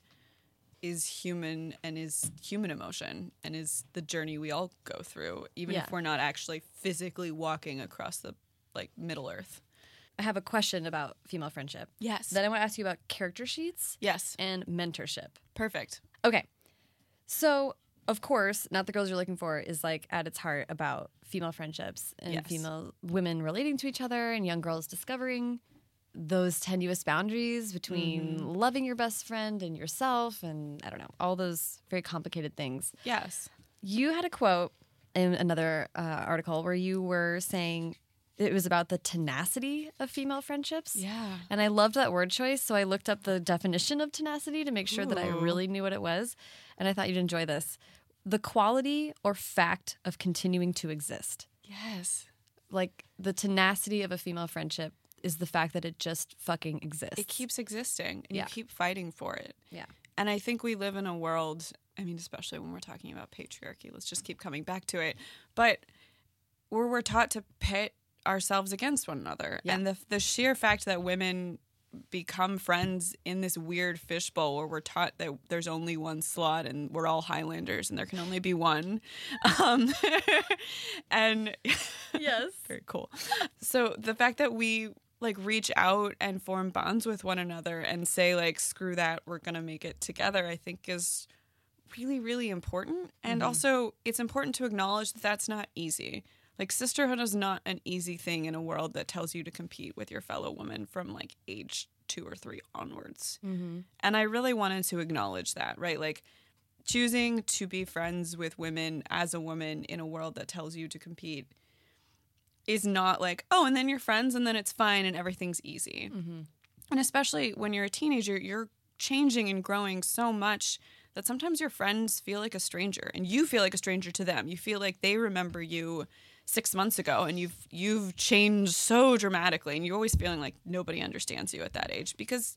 is human and is human emotion and is the journey we all go through even Yeah. if we're not actually physically walking across the like middle earth. I have a question about female friendship. Yes. Then I want to ask you about character sheets yes. and mentorship. Perfect. Okay. So, of course, Not the Girls You're Looking For is like at its heart about female friendships and Yes. female women relating to each other and young girls discovering those tenuous boundaries between Mm-hmm. loving your best friend and yourself and I don't know, all those very complicated things. Yes. You had a quote in another uh, article where you were saying it was about the tenacity of female friendships. Yeah. And I loved that word choice. So I looked up the definition of tenacity to make sure that I really knew what it was. And I thought you'd enjoy this the quality or fact of continuing to exist. Yes. Like the tenacity of a female friendship is the fact that it just fucking exists. It keeps existing and Yeah. you keep fighting for it. Yeah. And I think we live in a world, I mean, especially when we're talking about patriarchy, let's just keep coming back to it. But where we're taught to pit ourselves against one another. Yeah. And the the sheer fact that women become friends in this weird fishbowl where we're taught that there's only one slot and we're all Highlanders and there can only be one. Um, and Yes. very cool. So the fact that we like reach out and form bonds with one another and say like screw that we're going to make it together I think is really really important and also it's important to acknowledge that that's not easy. Like sisterhood is not an easy thing in a world that tells you to compete with your fellow woman from like age 2 or 3 onwards. Mm-hmm. And I really wanted to acknowledge that, right? Like choosing to be friends with women as a woman in a world that tells you to compete is not like, oh, and then you're friends and then it's fine and everything's easy. Mm-hmm. And especially when you're a teenager, you're changing and growing so much that sometimes your friends feel like a stranger and you feel like a stranger to them. You feel like they remember you 6 months ago and you've you've changed so dramatically and you're always feeling like nobody understands you at that age because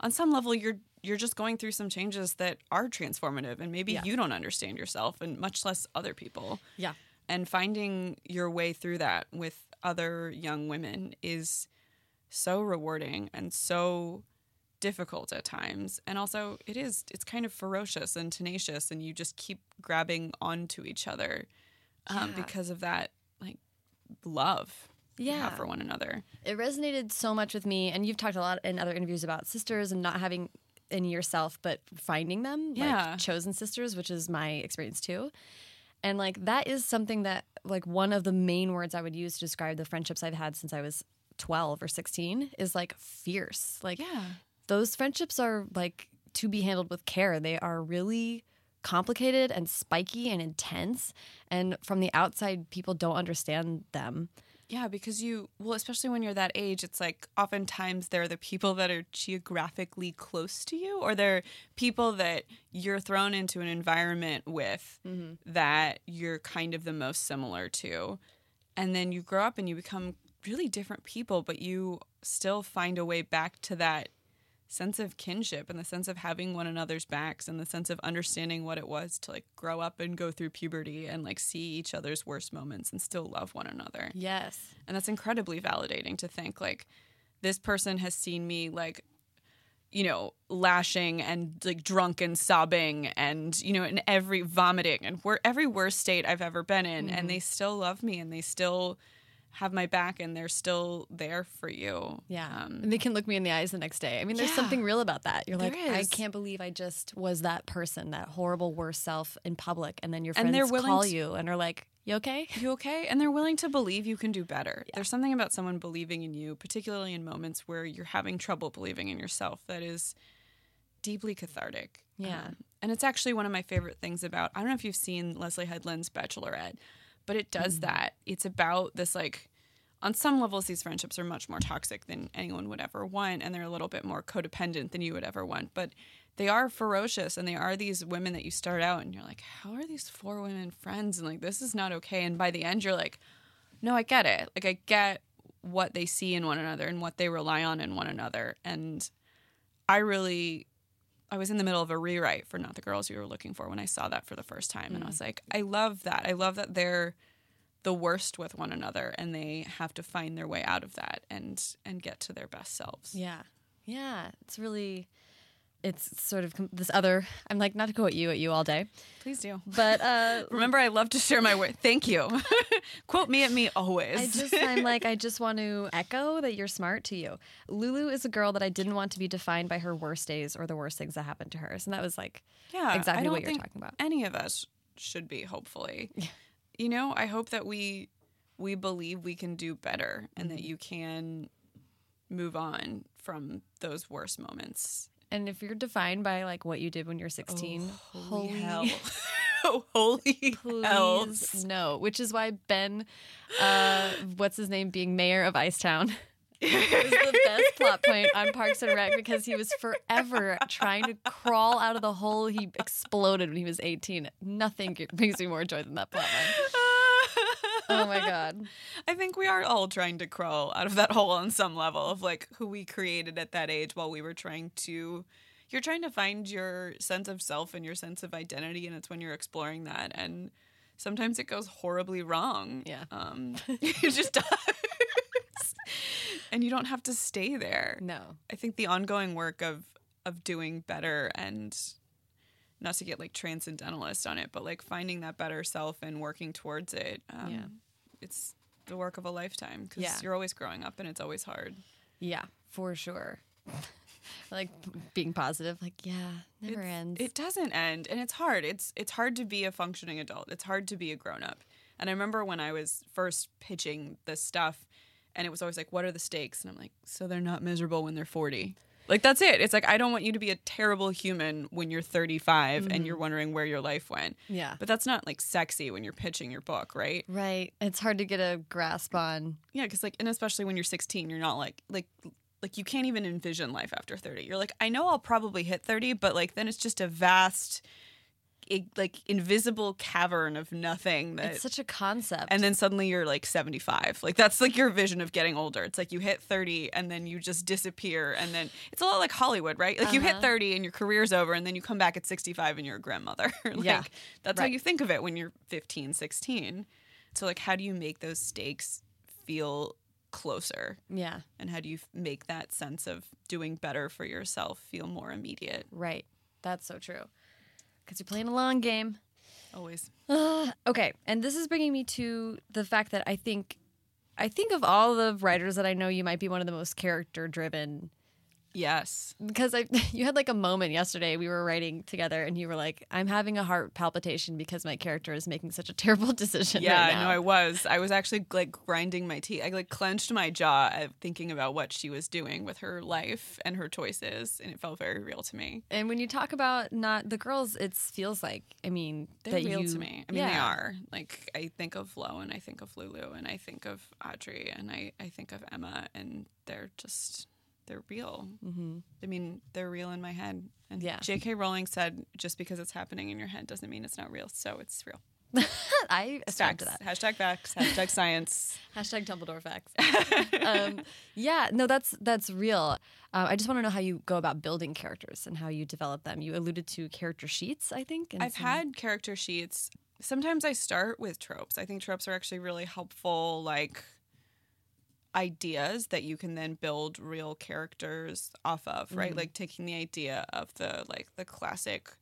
on some level you're you're just going through some changes that are transformative and maybe Yeah. you don't understand yourself and much less other people Yeah. and finding your way through that with other young women is so rewarding and so difficult at times. And also, it is, it's kind of ferocious and tenacious, and you just keep grabbing onto each other um, Yeah. because of that, love Yeah. for one another. It resonated so much with me, and you've talked a lot in other interviews about sisters and not having any yourself, but finding them, Yeah. like chosen sisters, which is my experience too. And like that is something that like one of the main words I would use to describe the friendships I've had since I was 12 or 16 is like fierce. Like Yeah. those friendships are like to be handled with care. They are really complicated and spiky and intense. And from the outside, people don't understand them. Yeah, because you, well, especially when you're that age, it's like oftentimes they're the people that are geographically close to you, or they're people that you're thrown into an environment with mm-hmm. that you're kind of the most similar to. And then you grow up and you become really different people, but you still find a way back to that sense of kinship and the sense of having one another's backs and the sense of understanding what it was to like grow up and go through puberty and like see each other's worst moments and still love one another. Yes. And that's incredibly validating to think like this person has seen me like you know lashing and like drunk and sobbing and you know in every vomiting and where every worst state I've ever been in and mm-hmm. they still love me and they still have my back and they're still there for you. Yeah. Um, and they can look me in the eyes the next day. I mean, there's Yeah. something real about that. You're like, I can't believe I just was that person, that horrible worst self in public. And then your friends And they're willing call to- you and are like, You okay? you okay? And they're willing to believe you can do better. There's something about someone believing in you, particularly in moments where you're having trouble believing in yourself, that is deeply cathartic. Yeah. Um, and it's actually one of my favorite things about, I don't know if you've seen Leslie Headland's Bachelorette, but it does mm-hmm. that. It's about this, like, on some levels, these friendships are much more toxic than anyone would ever want, and they're a little bit more codependent than you would ever want. But they are ferocious, and they are these women that you start out and you're like, how are these four women friends? And like, this is not okay. And by the end, you're like, no, I get it. Like, I get what they see in one another and what they rely on in one another. And I really, I was in the middle of a rewrite for Not the Girls You Were Looking For when I saw that for the first time. And I was mm. like, I love that. I love that they're the worst with one another and they have to find their way out of that and and get to their best selves. Yeah. Yeah. It's really, it's sort of this other, I'm like, not to quote you at you all day, Please do. but uh, Remember, I love to share my word. Thank you. Quote me at me always. I just, I'm like, I just want to echo that you're smart to you. Lulu is a girl that I didn't want to be defined by her worst days or the worst things that happened to her. So that was like, yeah, exactly what you're talking about. Any of us should be, hopefully. You know, I hope that we we believe we can do better and Mm-hmm. that you can move on from those worst moments. And if you're defined by like what you did when you're 16, Holy hell. oh, holy hell. No. Which is why Ben, uh, what's his name, being mayor of Icetown, was the best plot point on Parks and Rec because he was forever trying to crawl out of the hole he exploded when he was 18. Nothing brings me more joy than that plot line. Oh my god. I think we are all trying to crawl out of that hole on some level of like who we created at that age while we were trying to you're trying to find your sense of self and your sense of identity and it's when you're exploring that and sometimes it goes horribly wrong. Yeah. Um it just does. and you don't have to stay there. No. I think the ongoing work of of doing better and not to get like transcendentalist on it, but like finding that better self and working towards it. Um, Yeah. It's the work of a lifetime because Yeah. you're always growing up and it's always hard. Yeah, for sure. like being positive, like yeah, never It's- ends. It doesn't end, and it's hard. It's it's hard to be a functioning adult. It's hard to be a grown up. And I remember when I was first pitching this stuff, and it was always like, "What are the stakes?" And I'm like, "So they're not miserable when they're 40." Like that's it. It's like I don't want you to be a terrible human when you're 35 and mm-hmm. you're wondering where your life went. yeah. But that's not like sexy when you're pitching your book, right? Right. It's hard to get a grasp on. Yeah, because like, and especially when you're 16, you're not like like like you can't even envision life after 30. You're like, I know I'll probably hit 30, but like then it's just a vast, like invisible cavern of nothing. That, It's such a concept. and then suddenly you're like 75. Like that's like your vision of getting older. It's like you hit 30 and then you just disappear, and then it's a lot like Hollywood, right? Like you hit Uh-huh. 30 and your career's over, and then you come back at 65 and you're a grandmother. like Yeah, that's how you think of it when you're 15, 16. So like, how do you make those stakes feel closer Yeah. and how do you f- make that sense of doing better for yourself feel more immediate Right. That's so true. Because you're playing a long game. always Okay, and this is bringing me to the fact that I think, I think of all the writers that I know, you might be one of the most character driven. Yes Because I, you had like a moment yesterday. We were writing together, and you were like, "I'm having a heart palpitation because my character is making such a terrible decision." yeah right now. no i was i was actually like grinding my teeth i like clenched my jaw uh, thinking about what she was doing with her life and her choices and it felt very real to me And when you talk about not the girls, it feels like I mean they're real you, to me i mean they are like i think of flo and i think of lulu and i think of audrey and i, I think of emma and they're just they're real Mm-hmm. i mean they're real in my head and Yeah. jk rowling said just because it's happening in your head doesn't mean it's not real so it's real I ascribe facts to that. hashtag facts hashtag science Hashtag Dumbledore facts. um, yeah, no, that's that's real. Uh, I just want to know how you go about building characters and how you develop them. You alluded to character sheets, I think. I've some- had character sheets. Sometimes I start with tropes. I think tropes are actually really helpful, like ideas that you can then build real characters off of, right? Mhm. Like taking the idea of the like the classic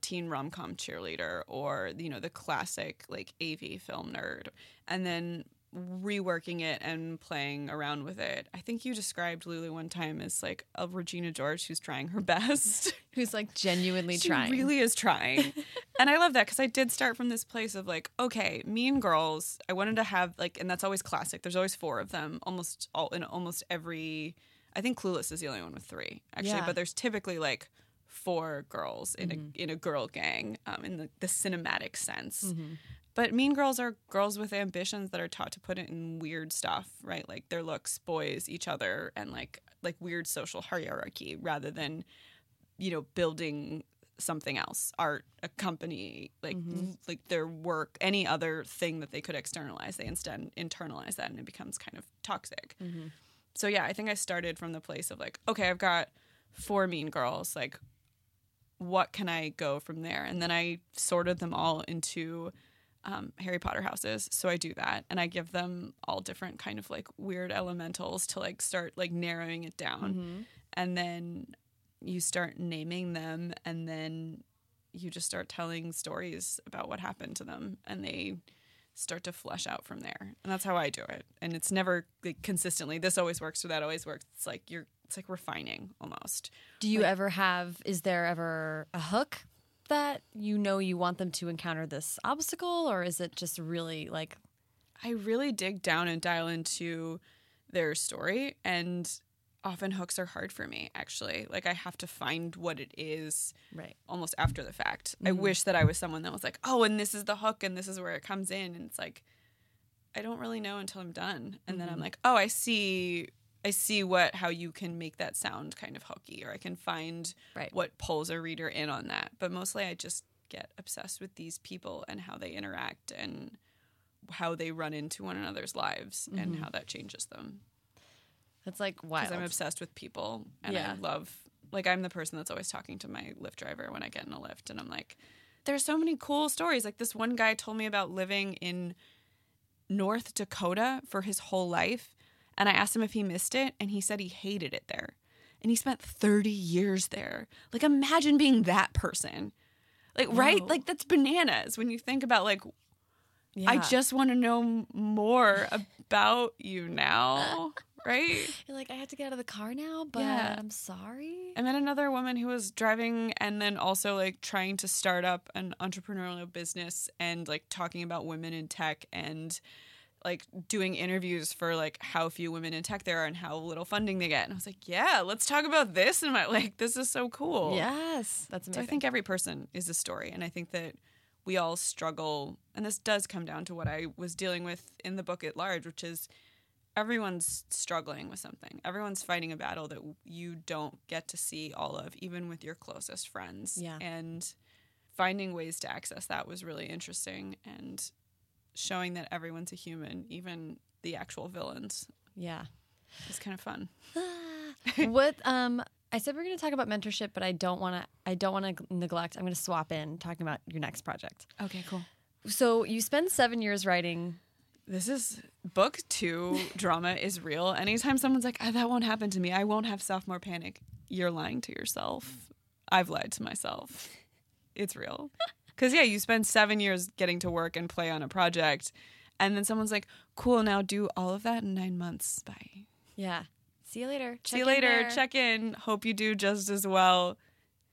teen rom-com cheerleader or you know the classic like AV film nerd and then reworking it and playing around with it. I think you described Lulu one time as like a Regina George who's trying her best. who's like genuinely she trying. really is trying. and I love that because I did start from this place of like, okay, Mean Girls. I wanted to have like, and that's always classic. There's always four of them, almost all in almost every. I think Clueless is the only one with three actually, Yeah. but there's typically like four girls in a in a girl gang um, in the, the cinematic sense. Mm-hmm. But Mean Girls are girls with ambitions that are taught to put it in weird stuff, right? Like their looks, boys, each other, and like like weird social hierarchy, rather than you know building something else, art, a company, like mm-hmm. like their work, any other thing that they could externalize. They instead internalize that, and it becomes kind of toxic. Mm-hmm. So yeah, I think I started from the place of like, okay, I've got four Mean Girls, like. What can I go from there? And then I sorted them all into um, Harry Potter houses. So I do that, and I give them all different kind of like weird elementals to like start like narrowing it down, Mm-hmm. and then you start naming them, and then you just start telling stories about what happened to them, and they start to flesh out from there. And that's how I do it. And it's never like, consistently. This always works or that always works. It's like you're. It's like refining almost. Do you ever have? Is there ever a hook that you know you want them to encounter this obstacle, or is it just really like I really dig down and dial into their story and often hooks are hard for me actually. Like I have to find what it is right? almost after the fact. I mm-hmm. wish that I was someone that was like, "Oh, and this is the hook and this is where it comes in." And it's like I don't really know until I'm done. And then I'm mm-hmm. like, "Oh, I see I see what how you can make that sound kind of hooky or I can find Right. what pulls a reader in on that." But mostly I just get obsessed with these people and how they interact and how they run into one another's lives and mm-hmm. how that changes them. That's like wild. Because I'm obsessed with people and Yeah. I love, like, I'm the person that's always talking to my Lyft driver when I get in a Lyft, and I'm like, there's so many cool stories. Like, this one guy told me about living in North Dakota for his whole life, and I asked him if he missed it, and he said he hated it there. And he spent 30 years there. Like, imagine being that person. Like, right? Like, that's bananas when you think about, like, I just want to know more about you now, right? You're like, I have to get out of the car now, but Yeah. I'm sorry. I met another woman who was driving and then also like trying to start up an entrepreneurial business and like talking about women in tech and like doing interviews for like how few women in tech there are and how little funding they get. And I was like, yeah, let's talk about this. And my like, this is so cool. Yes, that's So amazing. I think every person is a story. And I think that we all struggle. And this does come down to what I was dealing with in the book at large, which is everyone's struggling with something. Everyone's fighting a battle that you don't get to see all of, even with your closest friends. Yeah. And finding ways to access that was really interesting and showing that everyone's a human, even the actual villains. yeah. It's kind of fun. what um I said we're going to talk about mentorship, but I don't want to. I don't want to neglect. I'm going to swap in talking about your next project. Okay, cool. So you spend seven years writing this is book two drama is real. Anytime someone's like, "Ah, that won't happen to me, I won't have sophomore panic, you're lying to yourself. I've lied to myself. It's real. Because, yeah, you spend seven years getting to work and play on a project, and then someone's like, cool, now do all of that in nine months. Bye. Yeah. See you later. See you Check in later. there. Check in. Hope you do just as well.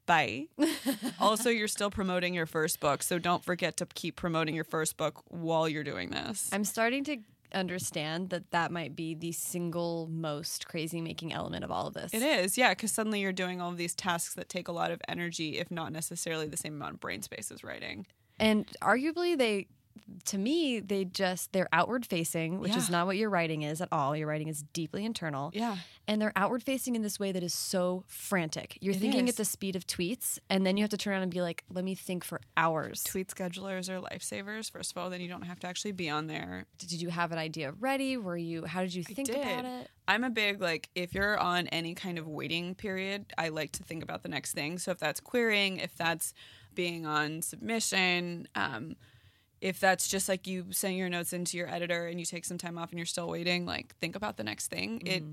Bye. also, you're still promoting your first book, so don't forget to keep promoting your first book while you're doing this. I'm starting to understand that that might be the single most crazy making element of all of this. It is, yeah, because suddenly you're doing all of these tasks that take a lot of energy, if not necessarily the same amount of brain space as writing. And arguably, they, to me, they just, they're outward facing, which is not what your writing is at all. Your writing is deeply internal. Yeah. And they're outward facing in this way that is so frantic. You're It thinking is. at the speed of tweets, and then you have to turn around and be like, let me think for hours. Tweet schedulers are lifesavers, first of all, then you don't have to actually be on there. Did you have an idea ready? Were you, how did you think about did. it? I'm a big like if you're on any kind of waiting period, I like to think about the next thing. So if that's querying, if that's being on submission, um, if that's just like you send your notes into your editor and you take some time off and you're still waiting, like think about the next thing. It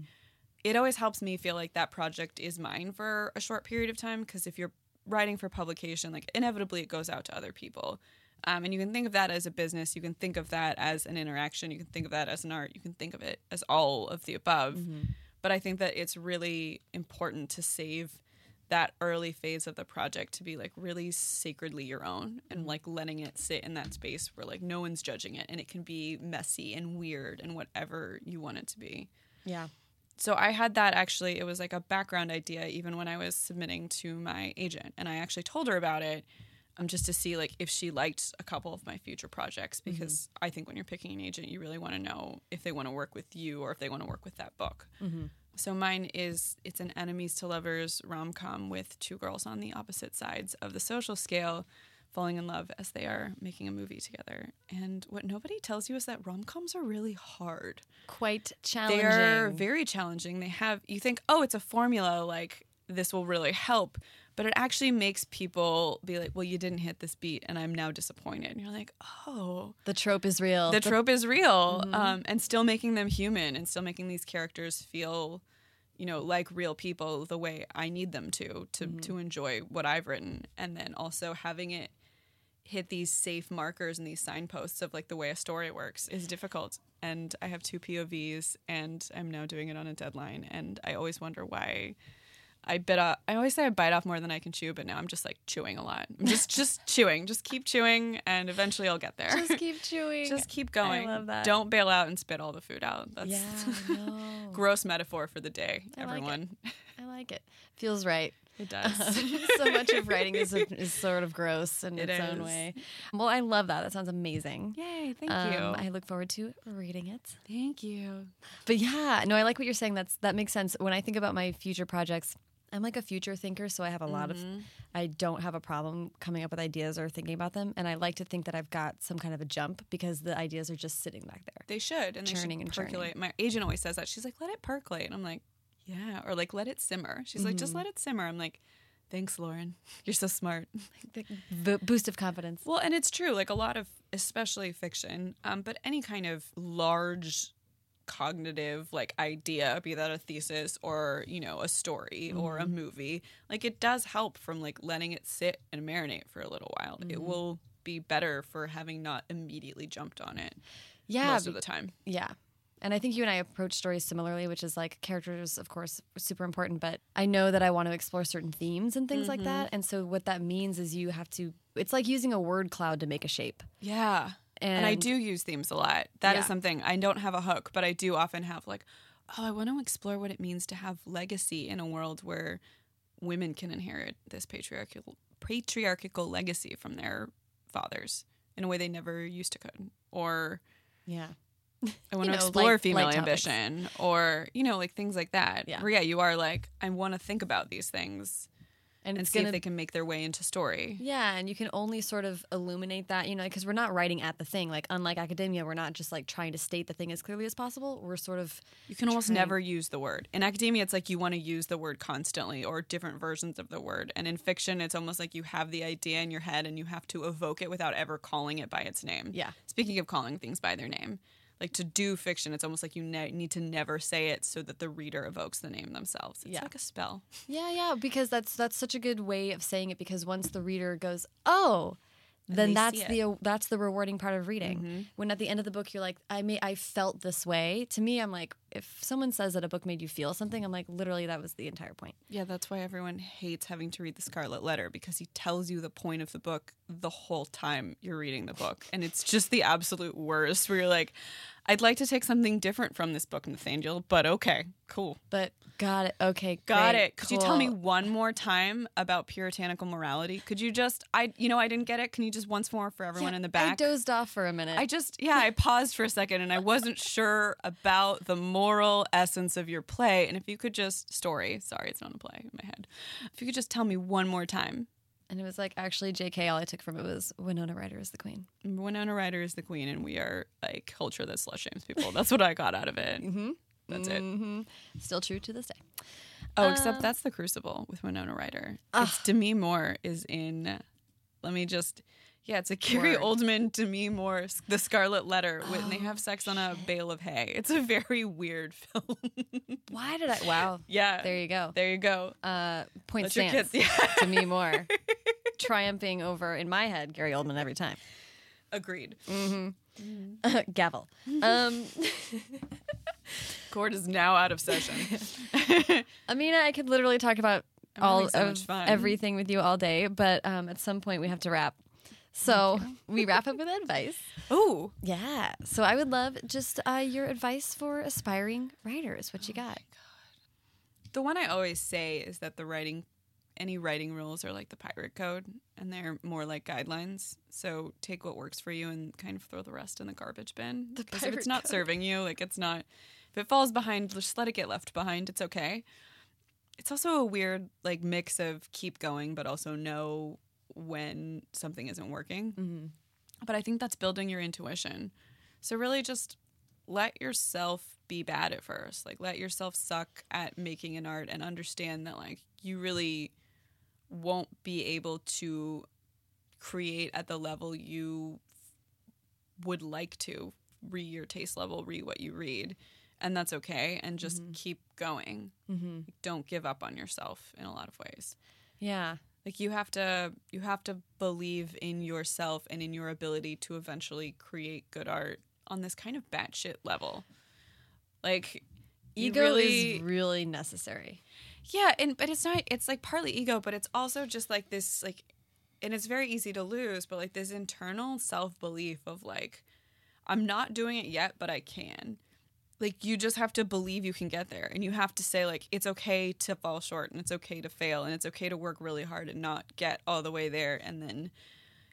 it always helps me feel like that project is mine for a short period of time because if you're writing for publication, like inevitably it goes out to other people. Um, and you can think of that as a business. You can think of that as an interaction. You can think of that as an art. You can think of it as all of the above. But I think that it's really important to save that early phase of the project to be like really sacredly your own and mm-hmm. like letting it sit in that space where like no one's judging it and it can be messy and weird and whatever you want it to be Yeah. so I had that actually. It was like a background idea, even when I was submitting to my agent, and I actually told her about it, um, just to see like if she liked a couple of my future projects, mm-hmm. because I think when you're picking an agent, you really want to know if they want to work with you or if they want to work with that book. Mm-hmm. So mine is it's an enemies to lovers rom com with two girls on the opposite sides of the social scale. Falling in love as they are making a movie together. And what nobody tells you is that rom coms are really hard. Quite challenging. They're very challenging. They have you think, oh, it's a formula, like this will really help, but it actually makes people be like, well, you didn't hit this beat, and I'm now disappointed. And you're like, oh, the trope is real. the trope is real, um, and still making them human, and still making these characters feel, you know, like real people the way I need them to to to enjoy what I've written, and then also having it hit these safe markers and these signposts of like the way a story works is difficult. And I have two POVs, and I'm now doing it on a deadline, and I always wonder why. I bit off. I always say I bite off more than I can chew, but now I'm just like chewing a lot. I'm just just chewing. Just keep chewing, and eventually I'll get there. Just keep chewing. Just keep going. I love that. Don't bail out and spit all the food out. That's yeah, no. gross metaphor for the day, I like everyone. I like it. Feels right. It, does. so much of writing is, is sort of gross in It its own is. way. Well, I love that. That sounds amazing. Yay! Thank Um, you. I look forward to reading it. Thank you. But yeah, no, I like what you're saying. That's that makes sense. When I think about my future projects, I'm like a future thinker, so I have a lot of Mm-hmm. I don't have a problem coming up with ideas or thinking about them, and I like to think that I've got some kind of a jump because the ideas are just sitting back there. They should and Churning they and should churning. percolate. My agent always says that. She's like, "Let it percolate." And I'm like, "Yeah," or like, "Let it simmer." She's like, Mm-hmm. "Just let it simmer." I'm like, "Thanks, Lauren. You're so smart." The boost of confidence. Well, and it's true. Like a lot of, especially fiction, um, but any kind of large cognitive like idea, be that a thesis or you know a story or a mm-hmm. movie, like it does help from like letting it sit and marinate for a little while. It mm-hmm. will be better for having not immediately jumped on it Yeah, most of the time. Yeah. And I think you and I approach stories similarly, which is like characters, of course, super important, but I know that I want to explore certain themes and things like mm-hmm. that. And so what that means is you have to, it's like using a word cloud to make a shape. Yeah. And, I do use themes a lot. That is Yeah. something I don't have a hook, but I do often have like, oh, I want to explore what it means to have legacy in a world where women can inherit this patriarchal patriarchal legacy from their fathers in a way they never used to could. Or Yeah. I want You to know, explore female topics. ambition or, you know, like things like that. Yeah. Where yeah, you are like, I want to think about these things And, and see going if they can make their way into story. yeah. And you can only sort of illuminate that, you know, because we're not writing at the thing. Like, unlike academia, we're not just like trying to state the thing as clearly as possible. We're sort of, You can almost trying- never use the word. In academia, it's like you want to use the word constantly or different versions of the word. And in fiction, it's almost like you have the idea in your head and you have to evoke it without ever calling it by its name. Yeah. Speaking of calling things by their name, like to do fiction, it's almost like you ne- need to never say it so that the reader evokes the name themselves. It's Yeah. like a spell. Yeah, yeah, because that's that's such a good way of saying it because once the reader goes, "Oh," then that's. Mm-hmm. the that's the rewarding part of reading. When at the end of the book you're like, "I may I felt this way." To me, I'm like, if someone says that a book made you feel something, I'm like, literally that was the entire point. Yeah, that's why everyone hates having to read the Scarlet Letter because he tells you the point of the book the whole time you're reading the book. And it's just the absolute worst where you're like, I'd like to take something different from this book, Nathaniel, but okay, cool. But got it. Okay, Got great, it. Could you tell me one more time about puritanical morality? Could you just I you know I didn't get it. Can you just once more for everyone in the back? I dozed off for a minute. I just yeah, I paused for a second and I wasn't sure about the moral essence of your play. And if you could just story, sorry, it's not a play in my head. If you could just tell me one more time. And it was like actually JK all I took from it was Winona Ryder is the queen. Winona Ryder is the queen and we are like culture that slut shames people. That's what I got out of it. mm-hmm. That's it. hmm Still true to this day. Oh, Uh, except that's the Crucible with Winona Ryder. It's Demi Moore is in. Let me just. Yeah, it's a Gary. Oldman, Demi Moore, The Scarlet Letter, when they have sex on a bale of hay. It's a very weird film. Why did I? Wow. yeah, There you go. there you go. Uh, point Let stance kids- yeah. to me more. Triumphing over in my head, Gary Oldman every time. Agreed. Gavel. Um, Court is now out of session. Aminah, I could literally talk about I'm all so of everything with you all day, but um, at some point we have to wrap. So we wrap up with advice. Oh, Yeah. So I would love just uh, your advice for aspiring writers. What you Oh got? the one I always say is that the writing, any writing rules are like the pirate code, and they're more like guidelines. So take what works for you and kind of throw the rest in the garbage bin. Because if it's not code. serving you, like it's not. If it falls behind, just let it get left behind. It's okay. It's also a weird like mix of keep going, but also know when something isn't working. Mm-hmm. But I think that's building your intuition. So really just let yourself be bad at first. Like let yourself suck at making an art and understand that like you really won't be able to create at the level you would like to re your taste level, re what you read. And that's okay. And just keep going. Mm-hmm. Don't give up on yourself in a lot of ways Yeah. Like you have to you have to believe in yourself and in your ability to eventually create good art on this kind of batshit level like Ego really is really necessary. yeah and but it's not it's like partly ego but it's also just like this like and it's very easy to lose but like this internal self-belief of like i'm not doing it yet but i can like you just have to believe you can get there and you have to say like it's okay to fall short and it's okay to fail and it's okay to work really hard and not get all the way there and then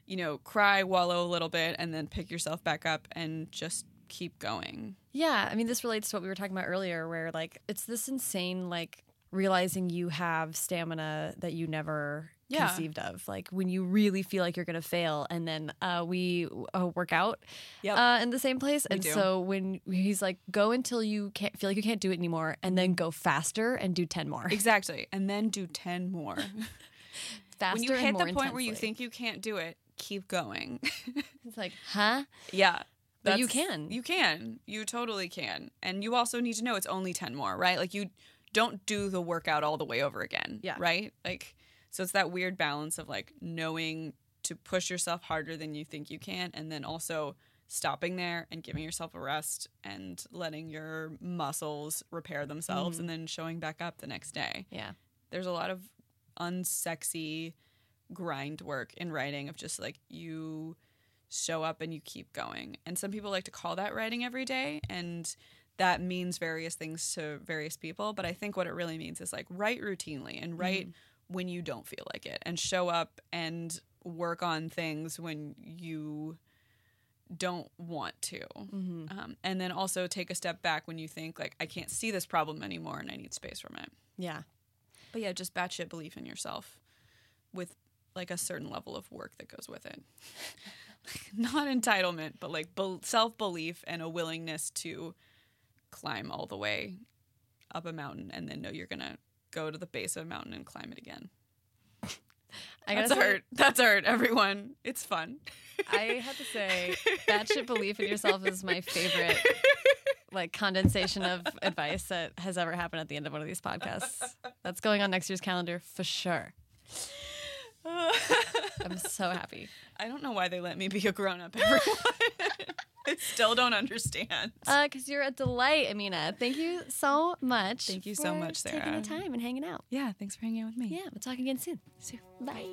you know cry wallow a little bit and then pick yourself back up and just keep going. Yeah, I mean, this relates to what we were talking about earlier, where like it's this insane like realizing you have stamina that you never Yeah. conceived of. Like when you really feel like you're gonna fail, and then uh, we uh, work out Yep. uh, in the same place, and do. so when he's like, go until you can't feel like you can't do it anymore, and then go faster and do ten more. exactly and then do 10 more faster when you hit the point where you think you can't do it keep going it's like, huh? Yeah. But you can. You can. You totally can. And you also need to know it's only 10 more, right? Like you don't do the workout all the way over again. Yeah. Right? Like so it's that weird balance of like knowing to push yourself harder than you think you can and then also stopping there and giving yourself a rest and letting your muscles repair themselves mm-hmm. and then showing back up the next day Yeah. there's a lot of unsexy grind work in writing of just like you show up and you keep going. And some people like to call that writing every day and that means various things to various people, but I think what it really means is like write routinely and write mm-hmm. When you don't feel like it and show up and work on things when you don't want to. Um, and then also take a step back when you think like I can't see this problem anymore and I need space from it. Yeah. But yeah, just batshit belief in yourself with like a certain level of work that goes with it. Not entitlement, but like bel self belief and a willingness to climb all the way up a mountain and then know you're going to go to the base of a mountain and climb it again. That's say- art. That's art, everyone. It's fun. I have to say, that batshit belief in yourself is my favorite like condensation of advice that has ever happened at the end of one of these podcasts. That's going on next year's calendar for sure. I'm so happy. I don't know why they let me be a grown up, everyone. I still don't understand. Uh, because you're a delight, Aminah. Thank you so much. Thank you so for much, Taking Sarah. the time and hanging out. Yeah, thanks for hanging out with me. Yeah, we'll talk again soon. Bye.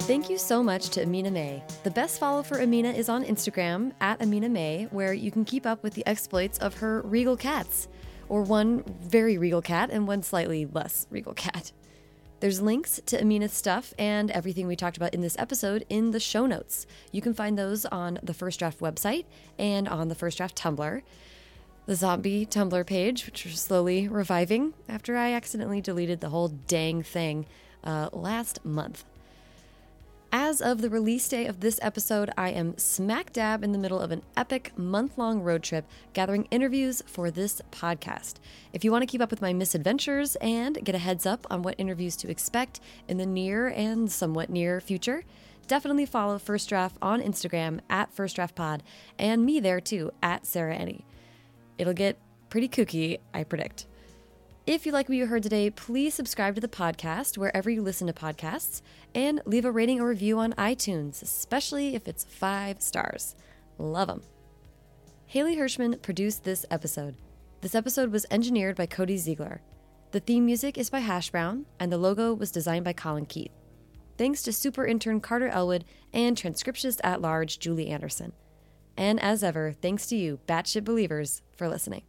Thank you so much to Aminah Mae. The best follow for Amina is on Instagram at Aminah Mae, where you can keep up with the exploits of her regal cats, or one very regal cat and one slightly less regal cat. There's links to Aminah's stuff and everything we talked about in this episode in the show notes. You can find those on the First Draft website and on the First Draft Tumblr. The zombie Tumblr page, which is slowly reviving after I accidentally deleted the whole dang thing uh, last month. As of the release day of this episode, I am smack dab in the middle of an epic month long road trip gathering interviews for this podcast. If you want to keep up with my misadventures and get a heads up on what interviews to expect in the near and somewhat near future, definitely follow First Draft on Instagram at First Draft Pod and me there too at Sarah Enni. It'll get pretty kooky, I predict. If you like what you heard today, please subscribe to the podcast wherever you listen to podcasts and leave a rating or review on iTunes, especially if it's five stars. Love them. Haley Hirschman produced this episode. This episode was engineered by Cody Ziegler. The theme music is by Hash Brown, and the logo was designed by Colin Keith. Thanks to super intern Carter Elwood and transcriptionist at large Julie Anderson. And as ever, thanks to you, batshit believers, for listening.